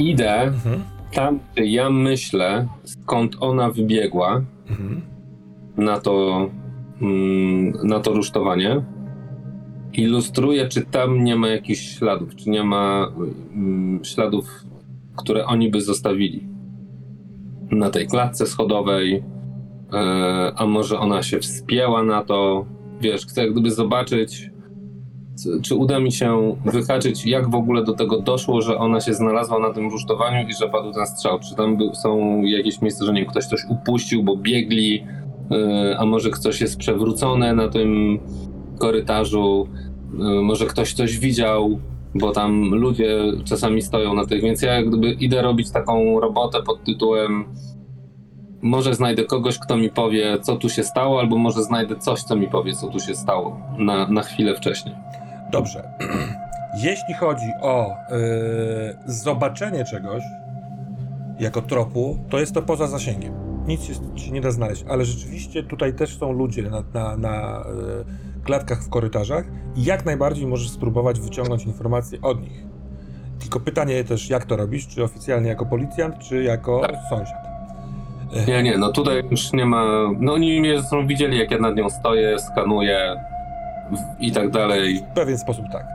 idę Mhm. tam, gdzie ja myślę, skąd ona wybiegła Mhm. na to, mm, na to rusztowanie. Ilustruję, czy tam nie ma jakichś śladów, czy nie ma mm, śladów, które oni by zostawili na tej klatce schodowej, e, a może ona się wspięła na to. Wiesz, chcę jak gdyby zobaczyć, czy uda mi się wyhaczyć, jak w ogóle do tego doszło, że ona się znalazła na tym rusztowaniu i że padł ten strzał. Czy tam są jakieś miejsca, że nie ktoś coś upuścił, bo biegli, yy, a może ktoś jest przewrócony na tym korytarzu, yy, może ktoś coś widział, bo tam ludzie czasami stoją na tych, więc ja jak gdyby idę robić taką robotę pod tytułem może znajdę kogoś, kto mi powie, co tu się stało, albo może znajdę coś, co mi powie, co tu się stało na, na chwilę wcześniej. Dobrze. Jeśli chodzi o yy, zobaczenie czegoś jako tropu, to jest to poza zasięgiem. Nic się, się nie da znaleźć, ale rzeczywiście tutaj też są ludzie na, na, na yy, klatkach w korytarzach i jak najbardziej możesz spróbować wyciągnąć informacje od nich. Tylko pytanie też, jak to robisz? Czy oficjalnie jako policjant, czy jako Tak. sąsiad? Nie, nie, no tutaj już nie ma. No oni mnie zresztą widzieli, jak ja nad nią stoję, skanuję i tak dalej, W pewien sposób tak.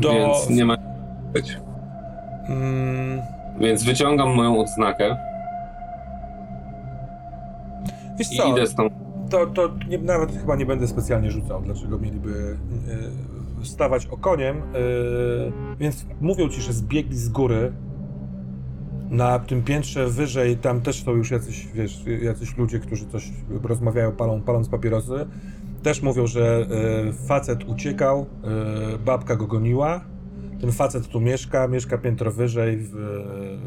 Do, więc nie ma. być. mm, Więc wyciągam moją odznakę wiesz i co? idę z tą. To, to nie, nawet chyba nie będę specjalnie rzucał, dlaczego mieliby y, stawać okoniem. Y, więc mówią ci, że zbiegli z góry. Na tym piętrze wyżej tam też są już jacyś, wiesz, jacyś ludzie, którzy coś rozmawiają, palą, paląc papierosy. Też mówią, że y, facet uciekał, y, babka go goniła. Ten facet tu mieszka, mieszka piętro wyżej w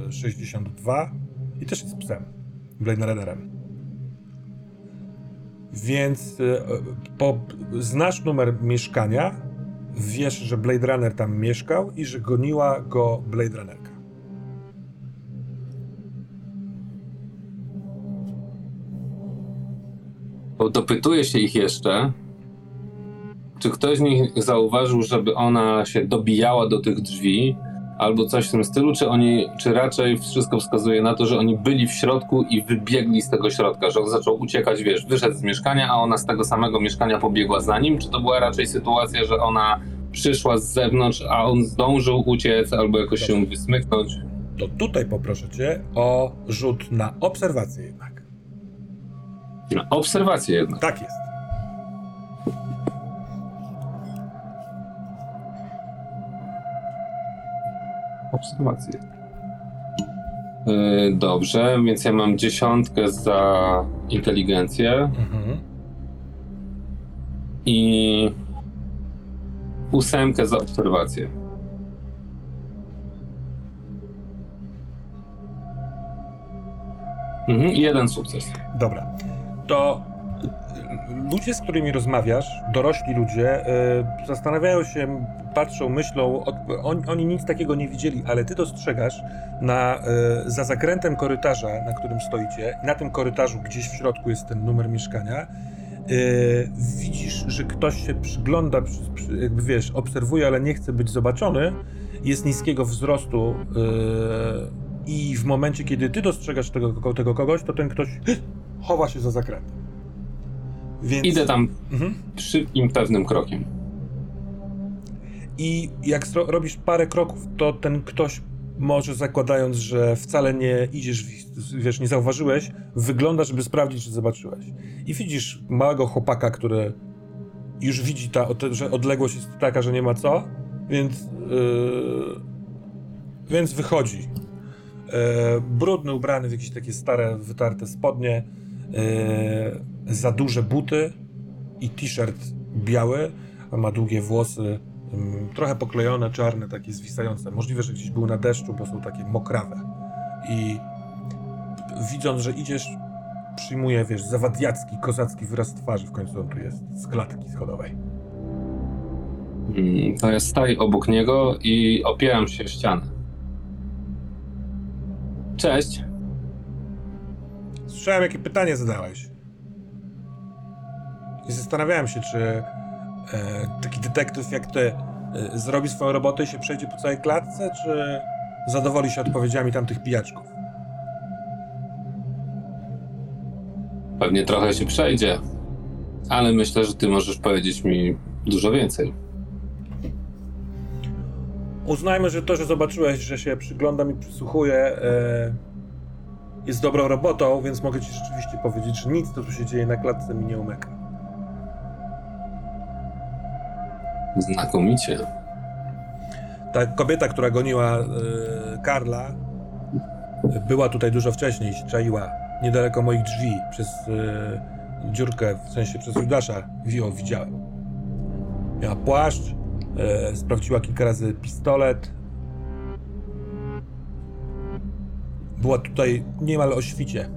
y, 62 i też jest psem, Blade Runnerem. Więc e, po, znasz numer mieszkania, wiesz, że Blade Runner tam mieszkał i że goniła go Blade Runnerka. Bo dopytuję się ich jeszcze, czy ktoś z nich zauważył, żeby ona się dobijała do tych drzwi, albo coś w tym stylu, czy oni, czy raczej wszystko wskazuje na to, że oni byli w środku i wybiegli z tego środka, że on zaczął uciekać, wiesz, wyszedł z mieszkania, a ona z tego samego mieszkania pobiegła za nim, czy to była raczej sytuacja, że ona przyszła z zewnątrz, a on zdążył uciec, albo jakoś się wysmyknąć? To tutaj poproszę cię o rzut na obserwację jednak. Na obserwację jednak. Tak jest. Obserwacje. Yy, dobrze, więc ja mam dziesiątkę za inteligencję Mhm. i ósemkę za obserwację. Mhm, jeden sukces. Dobra. To y, ludzie, z którymi rozmawiasz, dorośli ludzie, y, zastanawiają się, patrzą, myślą, od, on, oni nic takiego nie widzieli, ale ty dostrzegasz na, y, za zakrętem korytarza, na którym stoicie, na tym korytarzu gdzieś w środku jest ten numer mieszkania, y, widzisz, że ktoś się przygląda, przy, przy, jakby wiesz, obserwuje, ale nie chce być zobaczony, jest niskiego wzrostu y, i w momencie, kiedy ty dostrzegasz tego, tego kogoś, to ten ktoś chowa się za zakrętem. Więc... Idę tam Mhm. szybkim, pewnym krokiem. I jak robisz parę kroków, to ten ktoś może zakładając, że wcale nie idziesz, wiesz, nie zauważyłeś, wygląda, żeby sprawdzić, czy zobaczyłeś. I widzisz małego chłopaka, który już widzi, ta, że odległość jest taka, że nie ma co, więc, yy, więc wychodzi. Yy, brudny, ubrany w jakieś takie stare, wytarte spodnie, za duże buty i t-shirt biały, a ma długie włosy, trochę poklejone, czarne, takie zwisające. Możliwe, że gdzieś był na deszczu, bo są takie mokrawe. I widząc, że idziesz, przyjmuje, wiesz, zawadiacki, kozacki wyraz twarzy, w końcu on tu jest, z klatki schodowej. Mm, To ja staję obok niego i opieram się o ścianę. Cześć. Słyszałem, jakie pytanie zadałeś. I zastanawiałem się, czy e, taki detektyw jak ty e, zrobi swoją robotę i się przejdzie po całej klatce, czy zadowoli się odpowiedziami tamtych pijaczków. Pewnie trochę się przejdzie, ale myślę, że ty możesz powiedzieć mi dużo więcej. Uznajmy, że to, że zobaczyłeś, że się przyglądam i przysłuchuję, e, jest dobrą robotą, więc mogę ci rzeczywiście powiedzieć, że nic, co tu się dzieje na klatce, mi nie umyka. Znakomicie. Ta kobieta, która goniła e, Karla, była tutaj dużo wcześniej, się czaiła niedaleko moich drzwi, przez e, dziurkę, w sensie przez Judasza ją widziałem. Miała płaszcz, e, sprawdziła kilka razy pistolet. Była tutaj niemal o świcie.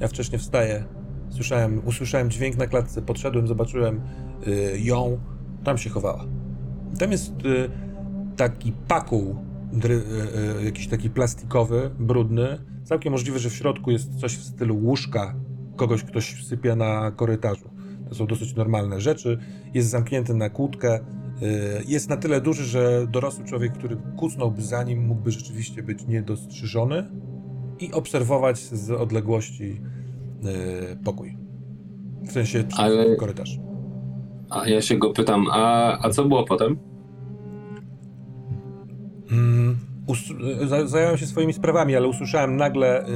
Ja wcześniej wstaję, słyszałem, usłyszałem dźwięk na klatce, podszedłem, zobaczyłem e, ją, tam się chowała. Tam jest e, taki pakuł, dry, e, e, jakiś taki plastikowy, brudny. Całkiem możliwe, że w środku jest coś w stylu łóżka kogoś, ktoś sypia na korytarzu. To są dosyć normalne rzeczy. Jest zamknięty na kłódkę. e, Jest na tyle duży, że dorosły człowiek, który kucnąłby za nim, mógłby rzeczywiście być niedostrzyżony i obserwować z odległości e, pokój. W sensie Ale- korytarz. A ja się go pytam, a, a co było potem? Mm, za- zająłem się swoimi sprawami, ale usłyszałem nagle y,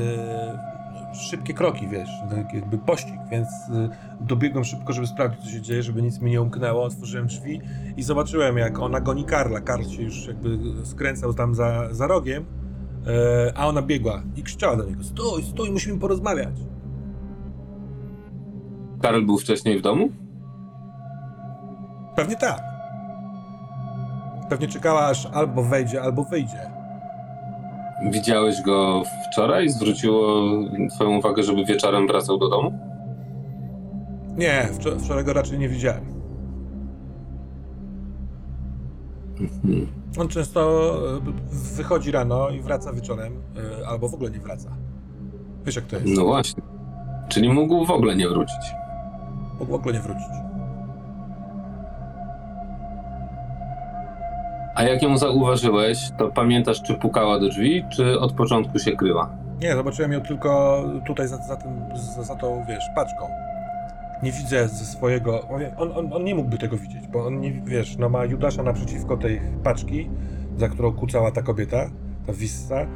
szybkie kroki, wiesz, tak jakby pościg, więc y, dobiegłem szybko, żeby sprawdzić, co się dzieje, żeby nic mi nie umknęło. Otworzyłem drzwi i zobaczyłem, jak ona goni Karla. Karl się już jakby skręcał tam za, za rogiem, y, a ona biegła i krzyczała do niego: Stój, stój, musimy porozmawiać. Karl był wcześniej w domu? Pewnie tak. Pewnie czekała, aż albo wejdzie, albo wyjdzie. Widziałeś go wczoraj? Zwróciło twoją uwagę, żeby wieczorem wracał do domu? Nie, wczor- wczoraj go raczej nie widziałem. On często e, wychodzi rano i wraca wieczorem, e, albo w ogóle nie wraca. Wiesz jak to jest? No właśnie. Czyli mógł w ogóle nie wrócić. Mógł w ogóle nie wrócić. A jak ją zauważyłeś, to pamiętasz, czy pukała do drzwi, czy od początku się kryła? Nie, zobaczyłem ją tylko tutaj za, za, tym, za, za tą, wiesz, paczką. Nie widzę ze swojego... On, on, on nie mógłby tego widzieć, bo on nie, wiesz, no ma Judasza naprzeciwko tej paczki, za którą kucała ta kobieta, ta Wissa, yy,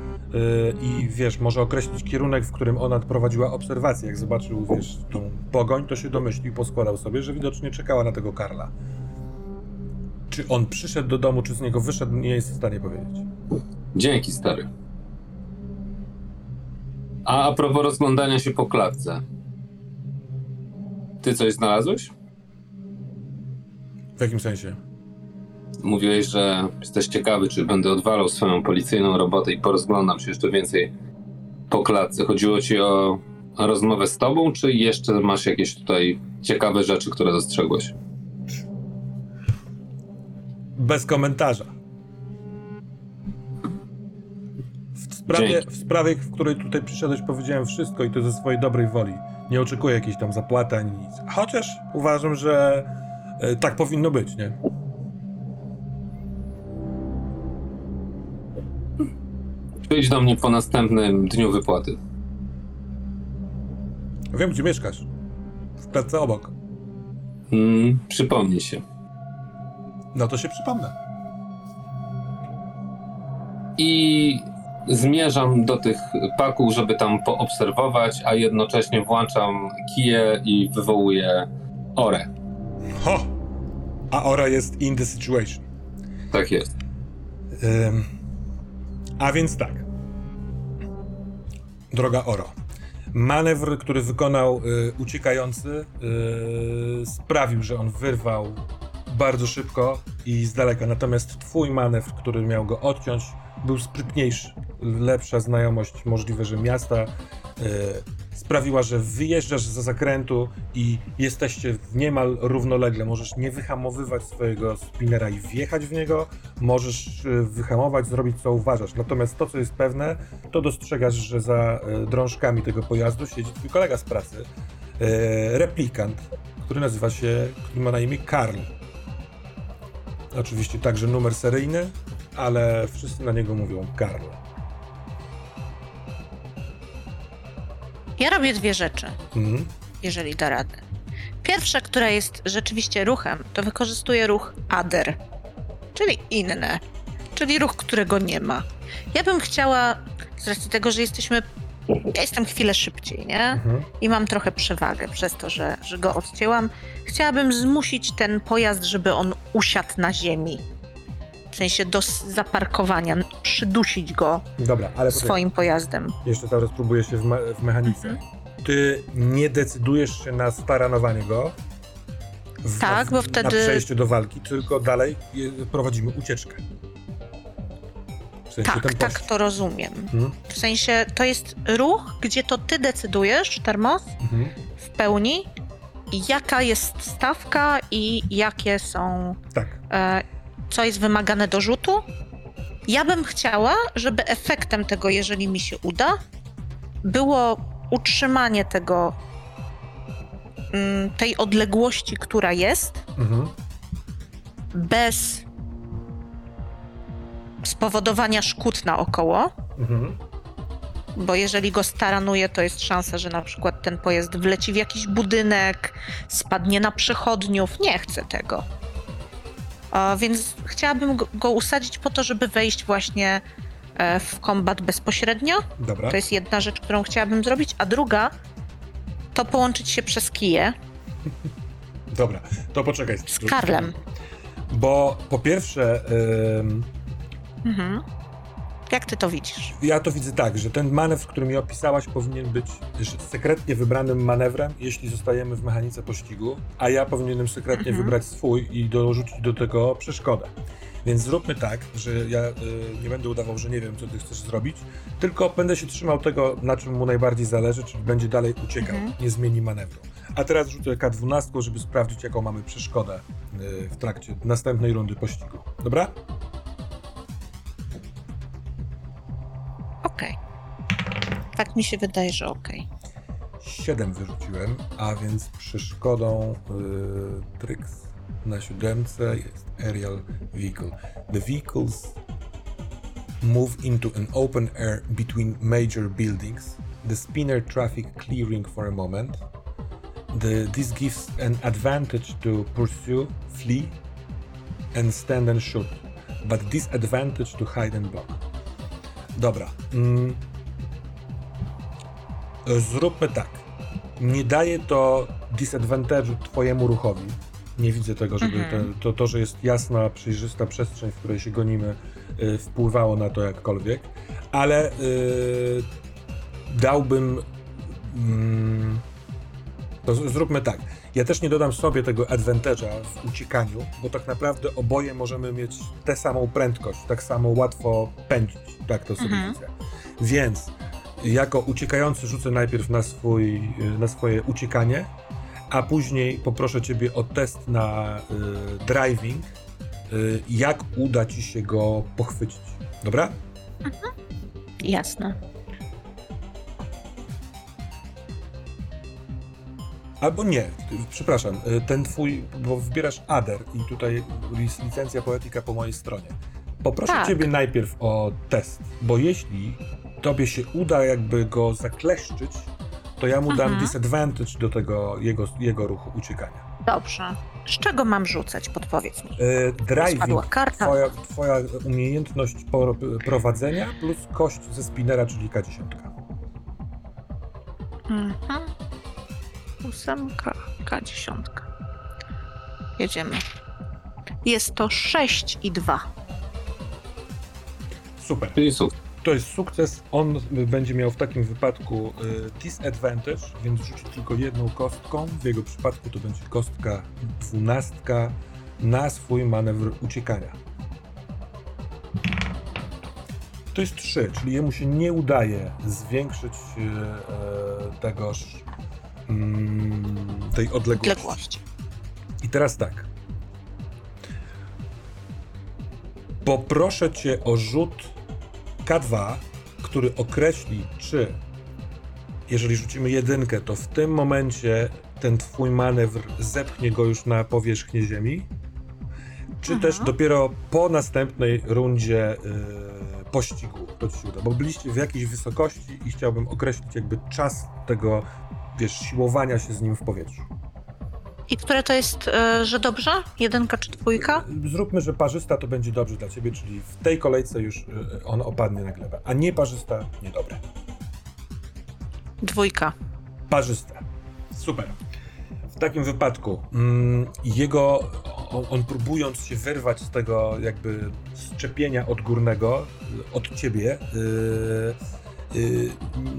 i wiesz, może określić kierunek, w którym ona prowadziła obserwację. Jak zobaczył, wiesz, tą pogoń, to się domyślił i poskładał sobie, że widocznie czekała na tego Karla. Czy on przyszedł do domu, czy z niego wyszedł, nie jest w stanie powiedzieć. Dzięki, stary. A a propos rozglądania się po klatce. Ty coś znalazłeś? W jakim sensie? Mówiłeś, że jesteś ciekawy, czy będę odwalał swoją policyjną robotę i porozglądam się jeszcze więcej po klatce. Chodziło ci o rozmowę z tobą, czy jeszcze masz jakieś tutaj ciekawe rzeczy, które dostrzegłeś? Bez komentarza. W sprawie, Dzięki. w sprawie, w której tutaj przyszedłeś, powiedziałem wszystko i to ze swojej dobrej woli. Nie oczekuję jakiejś tam zapłaty ani nic. Chociaż uważam, że e, tak powinno być, nie? Przyjdź do mnie po następnym dniu wypłaty. Wiem, gdzie mieszkasz. W klatce obok. Mm, przypomnij się. No to się przypomnę. I zmierzam do tych paków, żeby tam poobserwować, a jednocześnie włączam kiję i wywołuję orę. Ho! A Ora jest in the situation. Tak jest. Ym, a więc tak. Droga Oro. Manewr, który wykonał y, uciekający, y, sprawił, że on wyrwał bardzo szybko i z daleka. Natomiast twój manewr, który miał go odciąć, był sprytniejszy. Lepsza znajomość możliwe, że miasta y, sprawiła, że wyjeżdżasz za zakrętu i jesteście niemal równolegle. Możesz nie wyhamowywać swojego spinera i wjechać w niego, możesz y, wyhamować, zrobić co uważasz. Natomiast to, co jest pewne, to dostrzegasz, że za y, drążkami tego pojazdu siedzi twój kolega z pracy, replikant, który nazywa się, który ma na imię Karl. Oczywiście także numer seryjny, ale wszyscy na niego mówią Karl. Ja robię dwie rzeczy, mhm. jeżeli da radę. Pierwsza, która jest rzeczywiście ruchem, to wykorzystuję ruch ADER, czyli inne, czyli ruch, którego nie ma. Ja bym chciała, z racji tego, że jesteśmy ja jestem chwilę szybciej, nie? Mhm. I mam trochę przewagę przez to, że, że go odcięłam. Chciałabym zmusić ten pojazd, żeby on usiadł na ziemi. W sensie do zaparkowania, przydusić go Dobra, ale poczekaj, swoim pojazdem. jeszcze czas próbuję się w, me- w mechanice. Mhm. Ty nie decydujesz się na staranowanie go. W, Tak, bo Na wtedy- przejście do walki, tylko dalej prowadzimy ucieczkę. W sensie Tak, tak to rozumiem. Mhm. W sensie to jest ruch, gdzie to ty decydujesz, Termos, Mhm. w pełni, jaka jest stawka i jakie są, Tak. e, co jest wymagane do rzutu. Ja bym chciała, żeby efektem tego, jeżeli mi się uda, było utrzymanie tego, mm, tej odległości, która jest, Mhm. bez spowodowania szkód naokoło. Mhm. Bo jeżeli go staranuje, to jest szansa, że na przykład ten pojazd wleci w jakiś budynek, spadnie na przechodniów. Nie chcę tego. Więc chciałabym go, usadzić po to, żeby wejść właśnie e, w kombat bezpośrednio. Dobra. To jest jedna rzecz, którą chciałabym zrobić. A druga to połączyć się przez kije Dobra, to poczekaj. z Karlem. Bo po pierwsze, ym, Mhm. Jak ty to widzisz? ja to widzę tak, że ten manewr, który mi opisałaś, powinien być sekretnie wybranym manewrem, jeśli zostajemy w mechanice pościgu, a ja powinienem sekretnie Mhm. wybrać swój i dorzucić do tego przeszkodę. Więc zróbmy tak, że ja y, nie będę udawał, że nie wiem, co ty chcesz zrobić, tylko będę się trzymał tego, na czym mu najbardziej zależy, czyli będzie dalej uciekał, Mhm. nie zmieni manewru. A teraz rzucę K12, żeby sprawdzić, jaką mamy przeszkodę y, w trakcie następnej rundy pościgu. Dobra? Mi się wydaje, że okej. 7 wyrzuciłem, a więc przeszkodą y, Trix na siódemce jest Aerial Vehicle. The vehicles move into an open air between major buildings. The spinner traffic clearing for a moment. The, this gives an advantage to pursue, flee, and stand and shoot, but disadvantage to hide and block. Dobra. Mm. Zróbmy tak. Nie daje to disadvantage'u twojemu ruchowi. Nie widzę tego, żeby Mhm. te, to, to, że jest jasna, przejrzysta przestrzeń, w której się gonimy, y, wpływało na to jakkolwiek, ale y, dałbym. Mm, to z- zróbmy tak. Ja też nie dodam sobie tego advantage'a w uciekaniu, bo tak naprawdę oboje możemy mieć tę samą prędkość, tak samo łatwo pędzić. Tak to sobie Mhm. widzę. Więc jako uciekający rzucę najpierw na, swój, y, na swoje uciekanie, a później poproszę ciebie o test na y, driving, y, jak uda ci się go pochwycić. Dobra? Jasne. Albo nie, przepraszam, y, ten twój, bo wybierasz Ader i tutaj jest licencja poetyka po mojej stronie. Poproszę Tak. ciebie najpierw o test, bo jeśli tobie się uda jakby go zakleszczyć, to ja mu dam Mhm. disadvantage do tego jego, jego ruchu uciekania. Dobrze. Z czego mam rzucać? Podpowiedz mi. E, driving, Spadła karta. twoja, twoja umiejętność por- prowadzenia plus kość ze spinera, czyli K10. Mhm. Ósemka, K10. Jedziemy. Jest to 6 i 2. Super. Sukces. To jest sukces. On y, będzie miał w takim wypadku y, disadvantage, więc rzuci tylko jedną kostką. W jego przypadku to będzie kostka dwunastka na swój manewr uciekania. To jest 3, czyli jemu się nie udaje zwiększyć y, e, tegoż mm, tej. Odległości. I teraz tak. Poproszę cię o rzut K2, który określi, czy jeżeli rzucimy jedynkę, to w tym momencie ten twój manewr zepchnie go już na powierzchnię ziemi, czy Mhm. też dopiero po następnej rundzie y, pościgu wszystko ci uda, bo byliście w jakiejś wysokości i chciałbym określić jakby czas tego, wiesz, siłowania się z nim w powietrzu. I które to jest, e, że dobrze? Jedynka czy dwójka? Zróbmy, że parzysta to będzie dobrze dla ciebie, czyli w tej kolejce już y, on opadnie na glebę, a nie parzysta niedobre. Dwójka. Parzyste. Super. W takim wypadku mm, jego, on, on próbując się wyrwać z tego jakby szczepienia odgórnego y, od ciebie, y, y,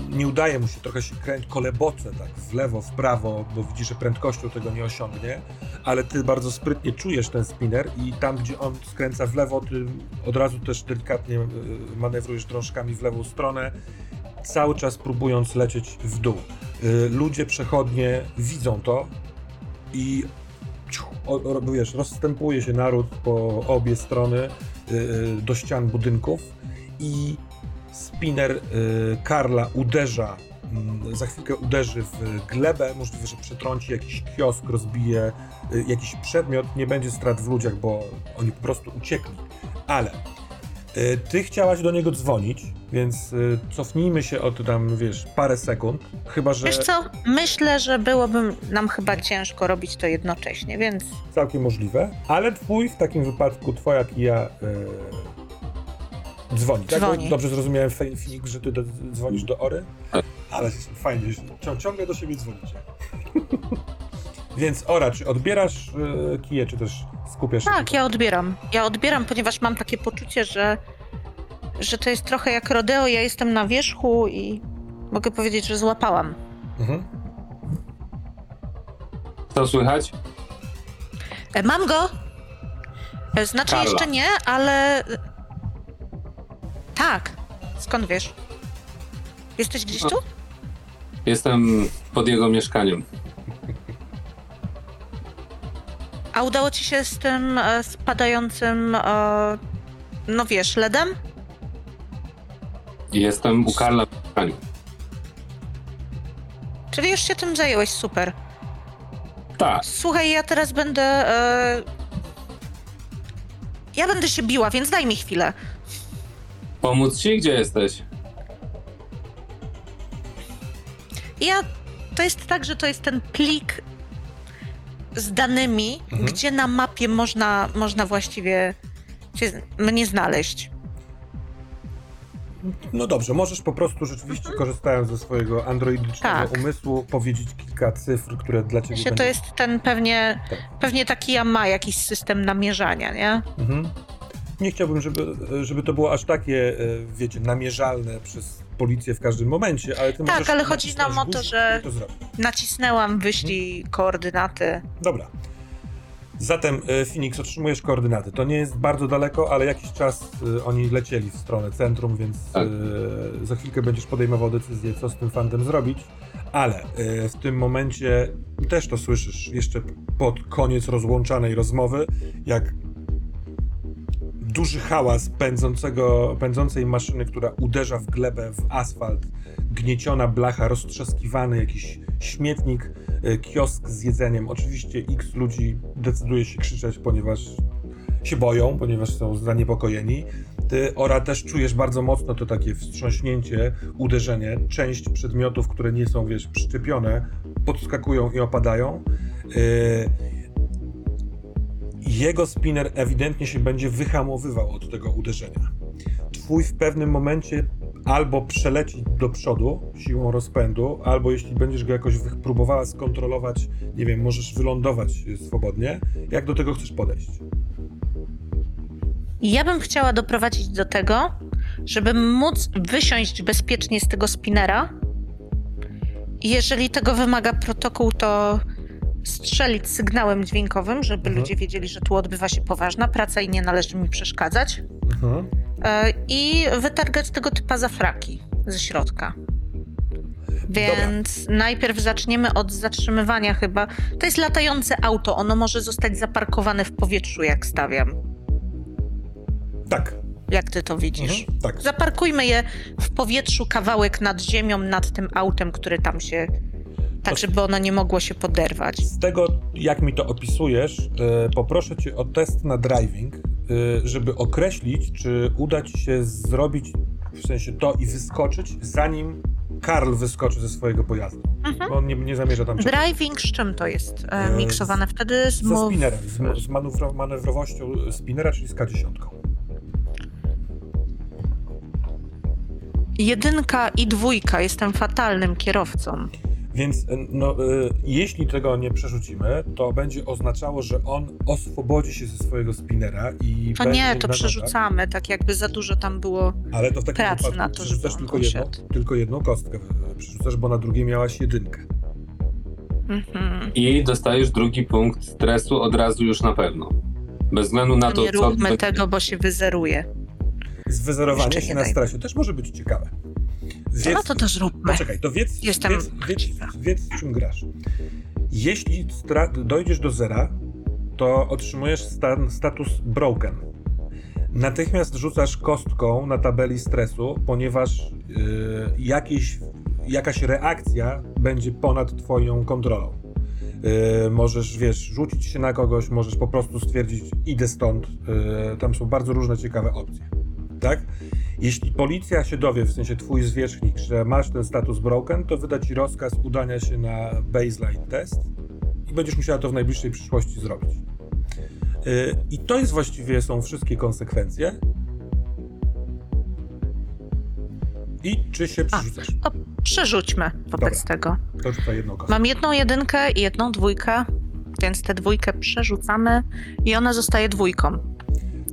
nie udaje mu się, trochę się kręci, koleboce tak w lewo, w prawo, bo widzi, że prędkością tego nie osiągnie, ale ty bardzo sprytnie czujesz ten spinner i tam, gdzie on skręca w lewo, ty od razu też delikatnie y, manewrujesz drążkami w lewą stronę, cały czas próbując lecieć w dół. Y, Ludzie przechodnie widzą to i wiesz, rozstępuje się naród po obie strony y, y, do ścian budynków i spinner y, Karla uderza, mm, za chwilkę uderzy w glebę, możliwe, że przetrąci jakiś kiosk, rozbije y, jakiś przedmiot, nie będzie strat w ludziach, bo oni po prostu uciekli. Ale y, ty chciałaś do niego dzwonić, więc cofnijmy się o tam, wiesz, parę sekund, chyba, że Wiesz co? Myślę, że byłoby nam chyba ciężko robić to jednocześnie, więc całkiem możliwe, ale twój w takim wypadku, twoja kija y, dzwoni. Tak? Dzwoni. Dobrze zrozumiałem, Finik, że ty do, dzwonisz do Ory? Tak. Ale fajnie, że cią- ciągle do siebie dzwonicie. Więc Ora, czy odbierasz y, kiję, czy też skupiasz się? tak, ja odbieram. Ja odbieram, ponieważ mam takie poczucie, że, że to jest trochę jak rodeo, ja jestem na wierzchu i mogę powiedzieć, że złapałam. Mhm. Co słychać? E, Mam go! E, Znaczy Karla. jeszcze nie, ale... Tak. Skąd wiesz? Jesteś gdzieś tu? Jestem pod jego mieszkaniem. A udało ci się z tym e, spadającym, e, no wiesz, ledem? Jestem u Karla w mieszkaniu. Czyli już się tym zająłeś, super. Tak. Słuchaj, ja teraz będę... E, ja będę się biła, więc daj mi chwilę. Pomóc ci? Gdzie jesteś? Ja... To jest tak, że to jest ten plik z danymi, Mhm. gdzie na mapie można, można właściwie się, mnie znaleźć. No dobrze, możesz po prostu rzeczywiście, korzystając ze swojego androidycznego Mhm. Tak. umysłu, powiedzieć kilka cyfr, które dla ciebie Się będą... to jest ten pewnie, Tak. pewnie taki ja ma jakiś system namierzania, nie? Mhm. Nie chciałbym, żeby, żeby to było aż takie, e, wiecie, namierzalne przez policję w każdym momencie, ale ty Tak, ale chodzi nam o to, że- to. Nacisnęłam, wyślij koordynaty. Dobra. Zatem, e, Phoenix, otrzymujesz koordynaty. To nie jest bardzo daleko, ale jakiś czas e, oni lecieli w stronę centrum, więc Tak. za chwilkę będziesz podejmował decyzję, co z tym fandem zrobić. Ale w tym momencie też to słyszysz jeszcze pod koniec rozłączanej rozmowy, jak duży hałas pędzącego, pędzącej maszyny, która uderza w glebę, w asfalt, gnieciona blacha, roztrzaskiwany jakiś śmietnik, e, kiosk z jedzeniem. Oczywiście x ludzi decyduje się krzyczeć, ponieważ się boją, ponieważ są zaniepokojeni. Ty, Ora, też czujesz bardzo mocno to takie wstrząśnięcie, uderzenie. Część przedmiotów, które nie są, wiesz, przyczepione, podskakują i opadają. E, jego spinner ewidentnie się będzie wyhamowywał od tego uderzenia. Twój w pewnym momencie albo przeleci do przodu siłą rozpędu, albo jeśli będziesz go jakoś próbowała skontrolować, nie wiem, możesz wylądować y, swobodnie. Jak do tego chcesz podejść? Ja bym chciała doprowadzić do tego, żeby móc wysiąść bezpiecznie z tego spinera. Jeżeli tego wymaga protokół, to strzelić sygnałem dźwiękowym, żeby Mhm. ludzie wiedzieli, że tu odbywa się poważna praca i nie należy mi przeszkadzać. Mhm. E, I wytargać tego typa za fraki ze środka. Więc najpierw zaczniemy od zatrzymywania chyba. To jest latające auto, ono może zostać zaparkowane w powietrzu, jak stawiam. Tak. Jak ty to widzisz? Mhm. Tak. Zaparkujmy je w powietrzu kawałek nad ziemią, nad tym autem, który tam się. Tak, żeby ono nie mogło się poderwać. Z tego, jak mi to opisujesz, e, poproszę cię o test na driving, e, żeby określić, czy uda ci się zrobić w sensie to i wyskoczyć, zanim Karl wyskoczy ze swojego pojazdu. Mhm. Bo on nie, nie zamierza tam czekać. Driving z czym to jest e, E, miksowane? Wtedy z, Ze spinnerem, z, z manewro, manewrowością spinnera, czyli z K10. jedynka i dwójka. Jestem fatalnym kierowcą. Więc e, no, e, jeśli tego nie przerzucimy, to będzie oznaczało, że on oswobodzi się ze swojego spinnera i To będzie nie, to przerzucamy, tak jakby za dużo tam było. Ale to w takim pracy na to, żeby on tylko jedną, tylko jedną kostkę. e, Przerzucasz, bo na drugiej miałaś jedynkę. Mhm. I dostajesz drugi punkt stresu od razu już na pewno. Bez względu na To to, nie co... róbmy tego, bo się wyzeruje. Zwyzerowanie Jeszcze się nie na stresie też może być ciekawe. Wiedz, No to też róbmy. Poczekaj, to wiedz, Jestem wiedz, wiedz, wiedz, w czym grasz. Jeśli dojdziesz do zera, to otrzymujesz stan, status broken. Natychmiast rzucasz kostką na tabeli stresu, ponieważ yy, jakieś, jakaś reakcja będzie ponad twoją kontrolą. Yy, możesz, wiesz, rzucić się na kogoś, możesz po prostu stwierdzić, idę stąd. Yy, tam są bardzo różne ciekawe opcje. Tak? Jeśli policja się dowie, w sensie twój zwierzchnik, że masz ten status broken, to wyda ci rozkaz udania się na baseline test i będziesz musiała to w najbliższej przyszłości zrobić. Yy, I to jest właściwie są wszystkie konsekwencje. I czy się przerzucasz? To przerzućmy wobec Dobra. tego. To rzucaj jedną kostkę. Mam jedną jedynkę i jedną dwójkę, więc tę dwójkę przerzucamy i ona zostaje dwójką.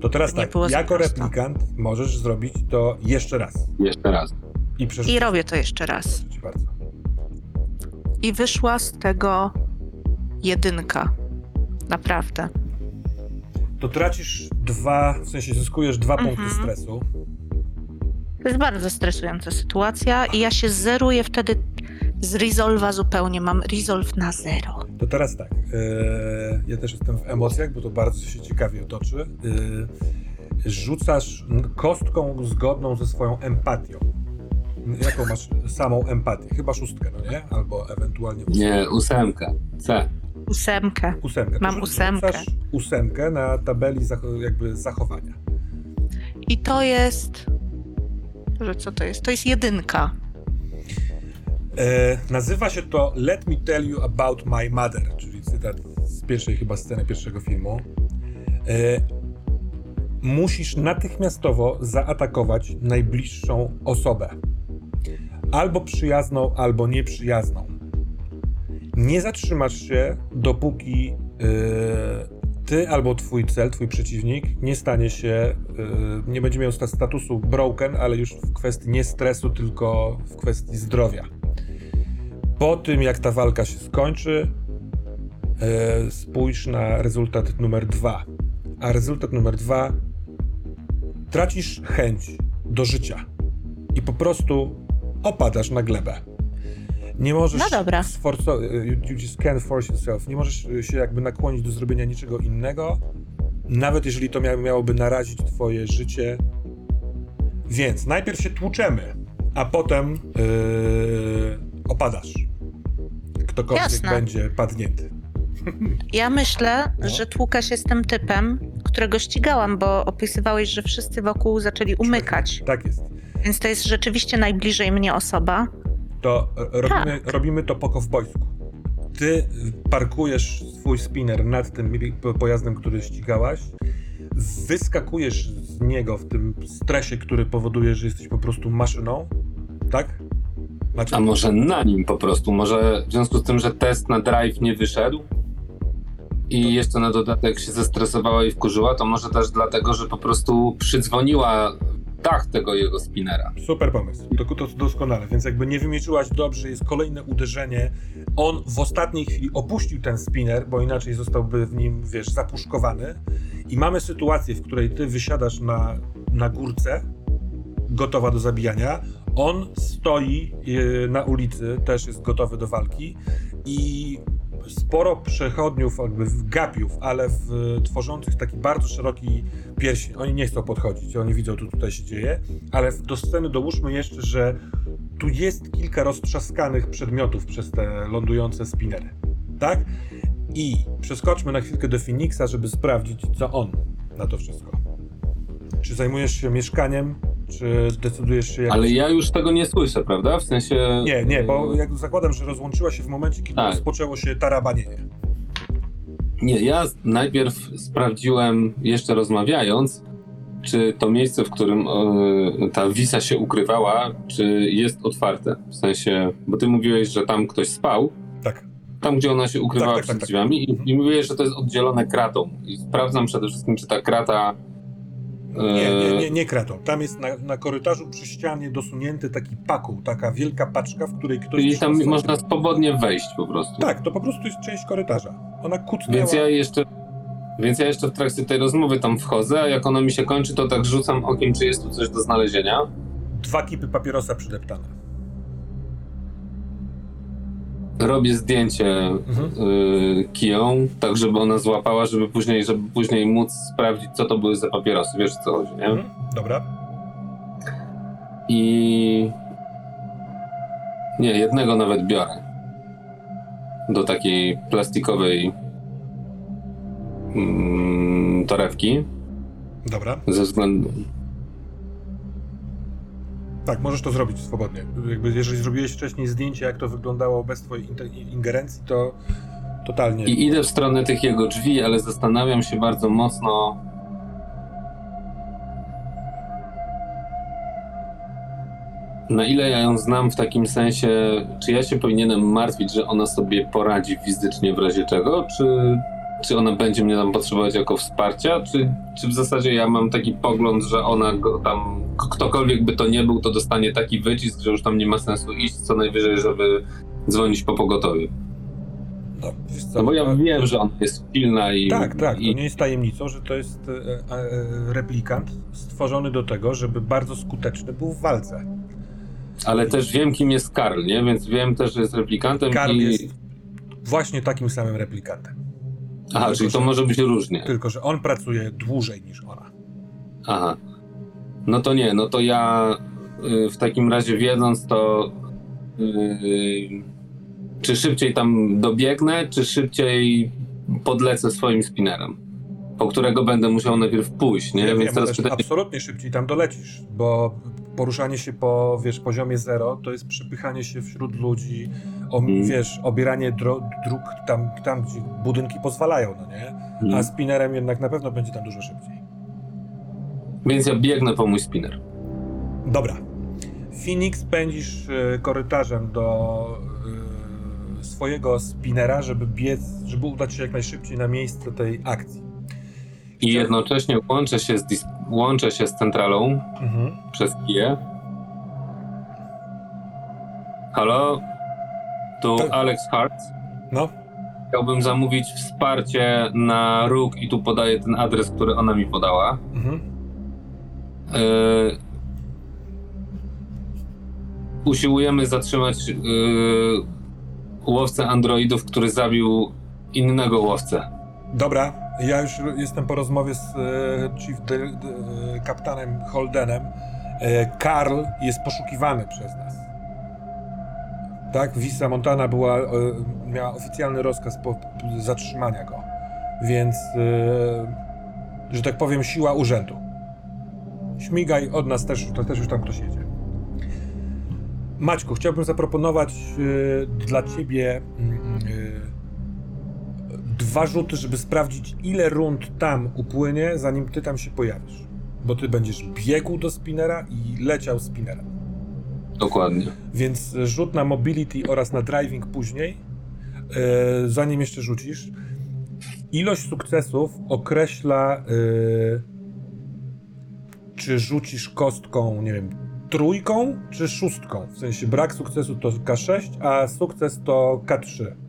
To teraz tak, jako prosto. replikant możesz zrobić to jeszcze raz. Jeszcze raz. I. I robię to jeszcze raz. I wyszła z tego jedynka. Naprawdę. To tracisz dwa, w sensie zyskujesz dwa Mhm. punkty stresu. To jest bardzo stresująca sytuacja i ja się zeruję wtedy z resolve'a zupełnie. Mam resolve na zero. To teraz tak. e, ja też jestem w emocjach, bo to bardzo się ciekawie otoczy. E, rzucasz kostką zgodną ze swoją empatią. Jaką masz samą empatię? Chyba szóstkę, no nie? Albo ewentualnie ósemkę. Nie, ósemka. C. Ósemkę. ósemkę. Mam rzuc- ósemkę. rzucasz ósemkę na tabeli jakby zachowania. I to jest... Że co to jest? To jest jedynka. E, nazywa się to Let me tell you about my mother, czyli cytat z pierwszej chyba sceny pierwszego filmu. E, musisz natychmiastowo zaatakować najbliższą osobę. Albo przyjazną, albo nieprzyjazną. Nie zatrzymasz się, dopóki e, ty albo twój cel, twój przeciwnik nie stanie się, e, nie będzie miał sta- statusu broken, ale już w kwestii nie stresu, tylko w kwestii zdrowia. Po tym, jak ta walka się skończy, e, spójrz na rezultat numer dwa. A rezultat numer dwa tracisz chęć do życia i po prostu opadasz na glebę. Nie możesz. No dobra. sforco- you you just can't force yourself. Nie możesz się jakby nakłonić do zrobienia niczego innego, nawet jeżeli to mia- miałoby narazić twoje życie. Więc najpierw się tłuczemy, a potem yy, opadasz. Ktokolwiek Jasne. będzie padnięty. Ja myślę, No. że tłukę się z tym typem, którego ścigałam, bo opisywałeś, że wszyscy wokół zaczęli umykać. Tak jest. Więc to jest rzeczywiście najbliżej mnie osoba. To e, robimy, Tak. robimy to po kowbojsku. Ty parkujesz swój spinner nad tym pojazdem, który ścigałaś, wyskakujesz z niego w tym stresie, który powoduje, że jesteś po prostu maszyną, tak? Macie... A może na nim po prostu? Może w związku z tym, że test na drive nie wyszedł i jeszcze na dodatek się zestresowała i wkurzyła, to może też dlatego, że po prostu przydzwoniła dach tego jego spinera. Super pomysł, to, to doskonale, więc jakby nie wymieczyłaś dobrze, jest kolejne uderzenie. On w ostatniej chwili opuścił ten spinner, bo inaczej zostałby w nim, wiesz, zapuszkowany. I mamy sytuację, w której ty wysiadasz na, na górce, gotowa do zabijania. On stoi e, na ulicy, też jest gotowy do walki i sporo przechodniów, jakby gapiów, ale w, tworzących taki bardzo szeroki pierścień. Oni nie chcą podchodzić, oni widzą, co tutaj się dzieje, ale do sceny dołóżmy jeszcze, że tu jest kilka roztrzaskanych przedmiotów przez te lądujące spinery. Tak? I przeskoczmy na chwilkę do Phoenixa, żeby sprawdzić, co on na to wszystko. Czy zajmujesz się mieszkaniem, Czy decydujesz się jak... Ale ja już tego nie słyszę, prawda? W sensie... Nie, nie, bo y, jak zakładam, że rozłączyła się w momencie, kiedy Tak. rozpoczęło się tarabanienie. Nie, ja najpierw sprawdziłem, jeszcze rozmawiając, czy to miejsce, w którym e, ta wisa się ukrywała, czy jest otwarte. W sensie, bo ty mówiłeś, że tam ktoś spał, Tak. tam gdzie ona się ukrywała Tak, tak, przed tak, tak. drzwiami i, i mówiłeś, że to jest oddzielone kratą. I sprawdzam przede wszystkim, czy ta krata... e, Nie, nie, nie, nie kratą. Tam jest na, na korytarzu przy ścianie dosunięty taki pakuł, taka wielka paczka, w której ktoś... Czyli tam można swobodnie wejść po prostu. Tak, to po prostu jest część korytarza. Ona kucnęła... Więc ja jeszcze. Więc ja jeszcze w trakcie tej rozmowy tam wchodzę, a jak ona mi się kończy, to tak rzucam okiem, czy jest tu coś do znalezienia. Dwa kipy papierosa przydeptane. Robię zdjęcie Mhm. y, kiją, tak żeby ona złapała, żeby później, żeby później móc sprawdzić, co to były za papierosy. Wiesz co chodzi, nie? Mhm. Dobra. I. Nie, jednego nawet biorę. Do takiej plastikowej mm, torewki. Dobra. Ze względu. Tak, możesz to zrobić swobodnie. Jakby jeżeli zrobiłeś wcześniej zdjęcie, jak to wyglądało bez twojej ingerencji, to totalnie. I idę w stronę tych jego drzwi, ale zastanawiam się bardzo mocno. Na ile ja ją znam w takim sensie, czy ja się powinienem martwić, że ona sobie poradzi fizycznie w razie czego, czy, czy ona będzie mnie tam potrzebować jako wsparcia, czy, czy w zasadzie ja mam taki pogląd, że ona go tam, ktokolwiek by to nie był, to dostanie taki wycisk, że już tam nie ma sensu iść, co najwyżej, żeby dzwonić po pogotowie. No, No bo ja wiem, że ona jest silna i. Tak, tak. To i nie jest tajemnicą, że to jest e, e, replikant stworzony do tego, żeby bardzo skuteczny był w walce. Ale też wiem, kim jest Karl, nie? Więc wiem też, że jest replikantem Karl i. jest właśnie takim samym replikantem. Aha, tylko, czyli to że- może być różnie. Tylko, że on pracuje dłużej niż ona. Aha. No to nie, no to ja y, w takim razie wiedząc to. y, czy szybciej tam dobiegnę, czy szybciej podlecę swoim spinnerem? Po którego będę musiał najpierw pójść, nie? Ja Więc wiem, teraz pytanie. absolutnie szybciej tam dolecisz, bo poruszanie się po, wiesz, poziomie zero to jest przepychanie się wśród ludzi, o, Mm. wiesz, obieranie dro, dróg tam, tam, gdzie budynki pozwalają, no nie? A Mhm. spinnerem jednak na pewno będzie tam dużo szybciej. Więc ja biegnę po mój spinner. Dobra. Phoenix pędzisz e, korytarzem do e, swojego spinera, żeby biec, żeby udać się jak najszybciej na miejsce tej akcji. I jednocześnie łączę się z, dis- łączę się z centralą Mhm. przez kiję. Halo? Tu Tak. Alex Hart. No, Chciałbym zamówić wsparcie na róg i tu podaję ten adres, który ona mi podała. mhm. Yy, usiłujemy zatrzymać yy, łowcę androidów, który zabił innego łowcę. Dobra, ja już jestem po rozmowie z e, chief de, de, kapitanem Holdenem. E, Karl jest poszukiwany przez nas. Tak, Visa Montana była, e, miała oficjalny rozkaz po, zatrzymania go. Więc, że tak powiem, siła urzędu. Śmigaj, od nas też, to też już tam ktoś jedzie. Maćku, chciałbym zaproponować dla ciebie mm, dwa rzuty, żeby sprawdzić, ile rund tam upłynie, zanim ty tam się pojawisz. Bo ty będziesz biegł do spinera i leciał spinnerem. Dokładnie. Więc rzut na mobility oraz na driving później, e, zanim jeszcze rzucisz. Ilość sukcesów określa, e, czy rzucisz kostką, nie wiem, trójką czy szóstką. W sensie brak sukcesu to K6, a sukces to K3.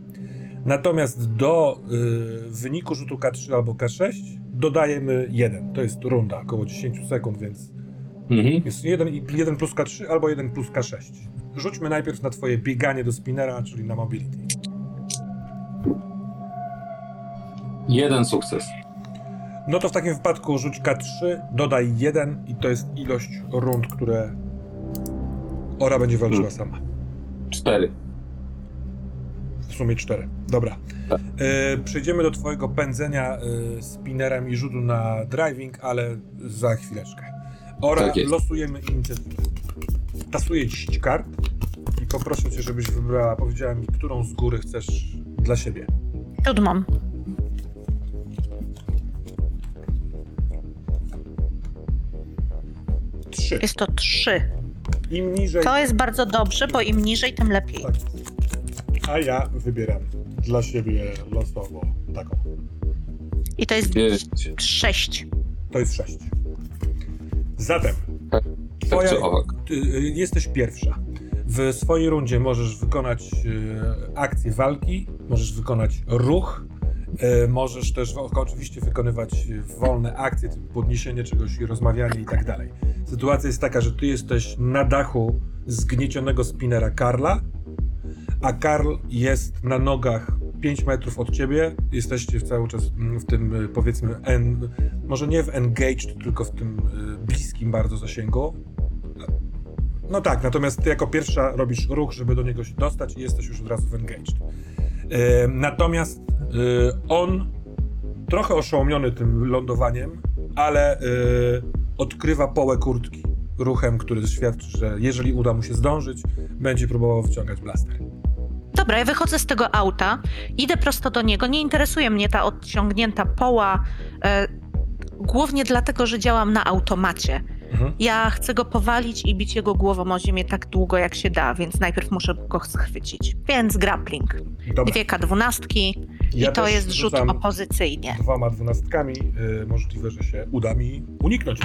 Natomiast do y, wyniku rzutu K3 albo K6 dodajemy 1. To jest runda, około 10 sekund, więc Mhm. jest 1, 1 plus K3 albo 1 plus K6. Rzućmy najpierw na twoje bieganie do spinera, czyli na mobility. Jeden sukces. No to w takim wypadku rzuć K3, dodaj 1 i to jest ilość rund, które Ora będzie walczyła sama. Cztery. W sumie 4. Dobra. E, przejdziemy do twojego pędzenia e, spinnerem i rzutu na driving, ale za chwileczkę. Ora, Tak losujemy inicjatywę. Tasuję 10 kart i poproszę cię, żebyś wybrała, powiedziała mi, którą z góry chcesz dla siebie. Siódmą. Trzy. Jest to trzy. Im niżej... To jest bardzo dobrze, bo im niżej, tym lepiej. Tak. A ja wybieram dla siebie losowo taką. I to jest Pięć. sześć. To jest 6. Zatem, Tak twoja, czy owak? ty, y, jesteś pierwsza. W swojej rundzie możesz wykonać y, akcję walki, możesz wykonać ruch, y, możesz też w- oczywiście wykonywać y, wolne akcje, typu podniesienie czegoś i rozmawianie i tak dalej. Sytuacja jest taka, że ty jesteś na dachu zgniecionego spinera Karla, a Karl jest na nogach 5 metrów od ciebie. Jesteście cały czas mm, w tym, y, powiedzmy, en, może nie w engaged, tylko w tym y, bliskim bardzo zasięgu. No tak, natomiast ty jako pierwsza robisz ruch, żeby do niego się dostać i jesteś już od razu w engaged. Y, natomiast on, trochę oszołomiony tym lądowaniem, ale odkrywa połę kurtki ruchem, który świadczy, że jeżeli uda mu się zdążyć, będzie próbował wyciągać blaster. Dobra, ja wychodzę z tego auta, idę prosto do niego. Nie interesuje mnie ta odciągnięta poła, e, głównie dlatego, że działam na automacie. Mhm. Ja chcę go powalić i bić jego głową o ziemię tak długo, jak się da, więc najpierw muszę go schwycić. Więc grappling. Dobra. Dwie K12 Ja i to jest rzut opozycyjnie. dwoma dwunastkami. Y, możliwe, że się uda mi uniknąć.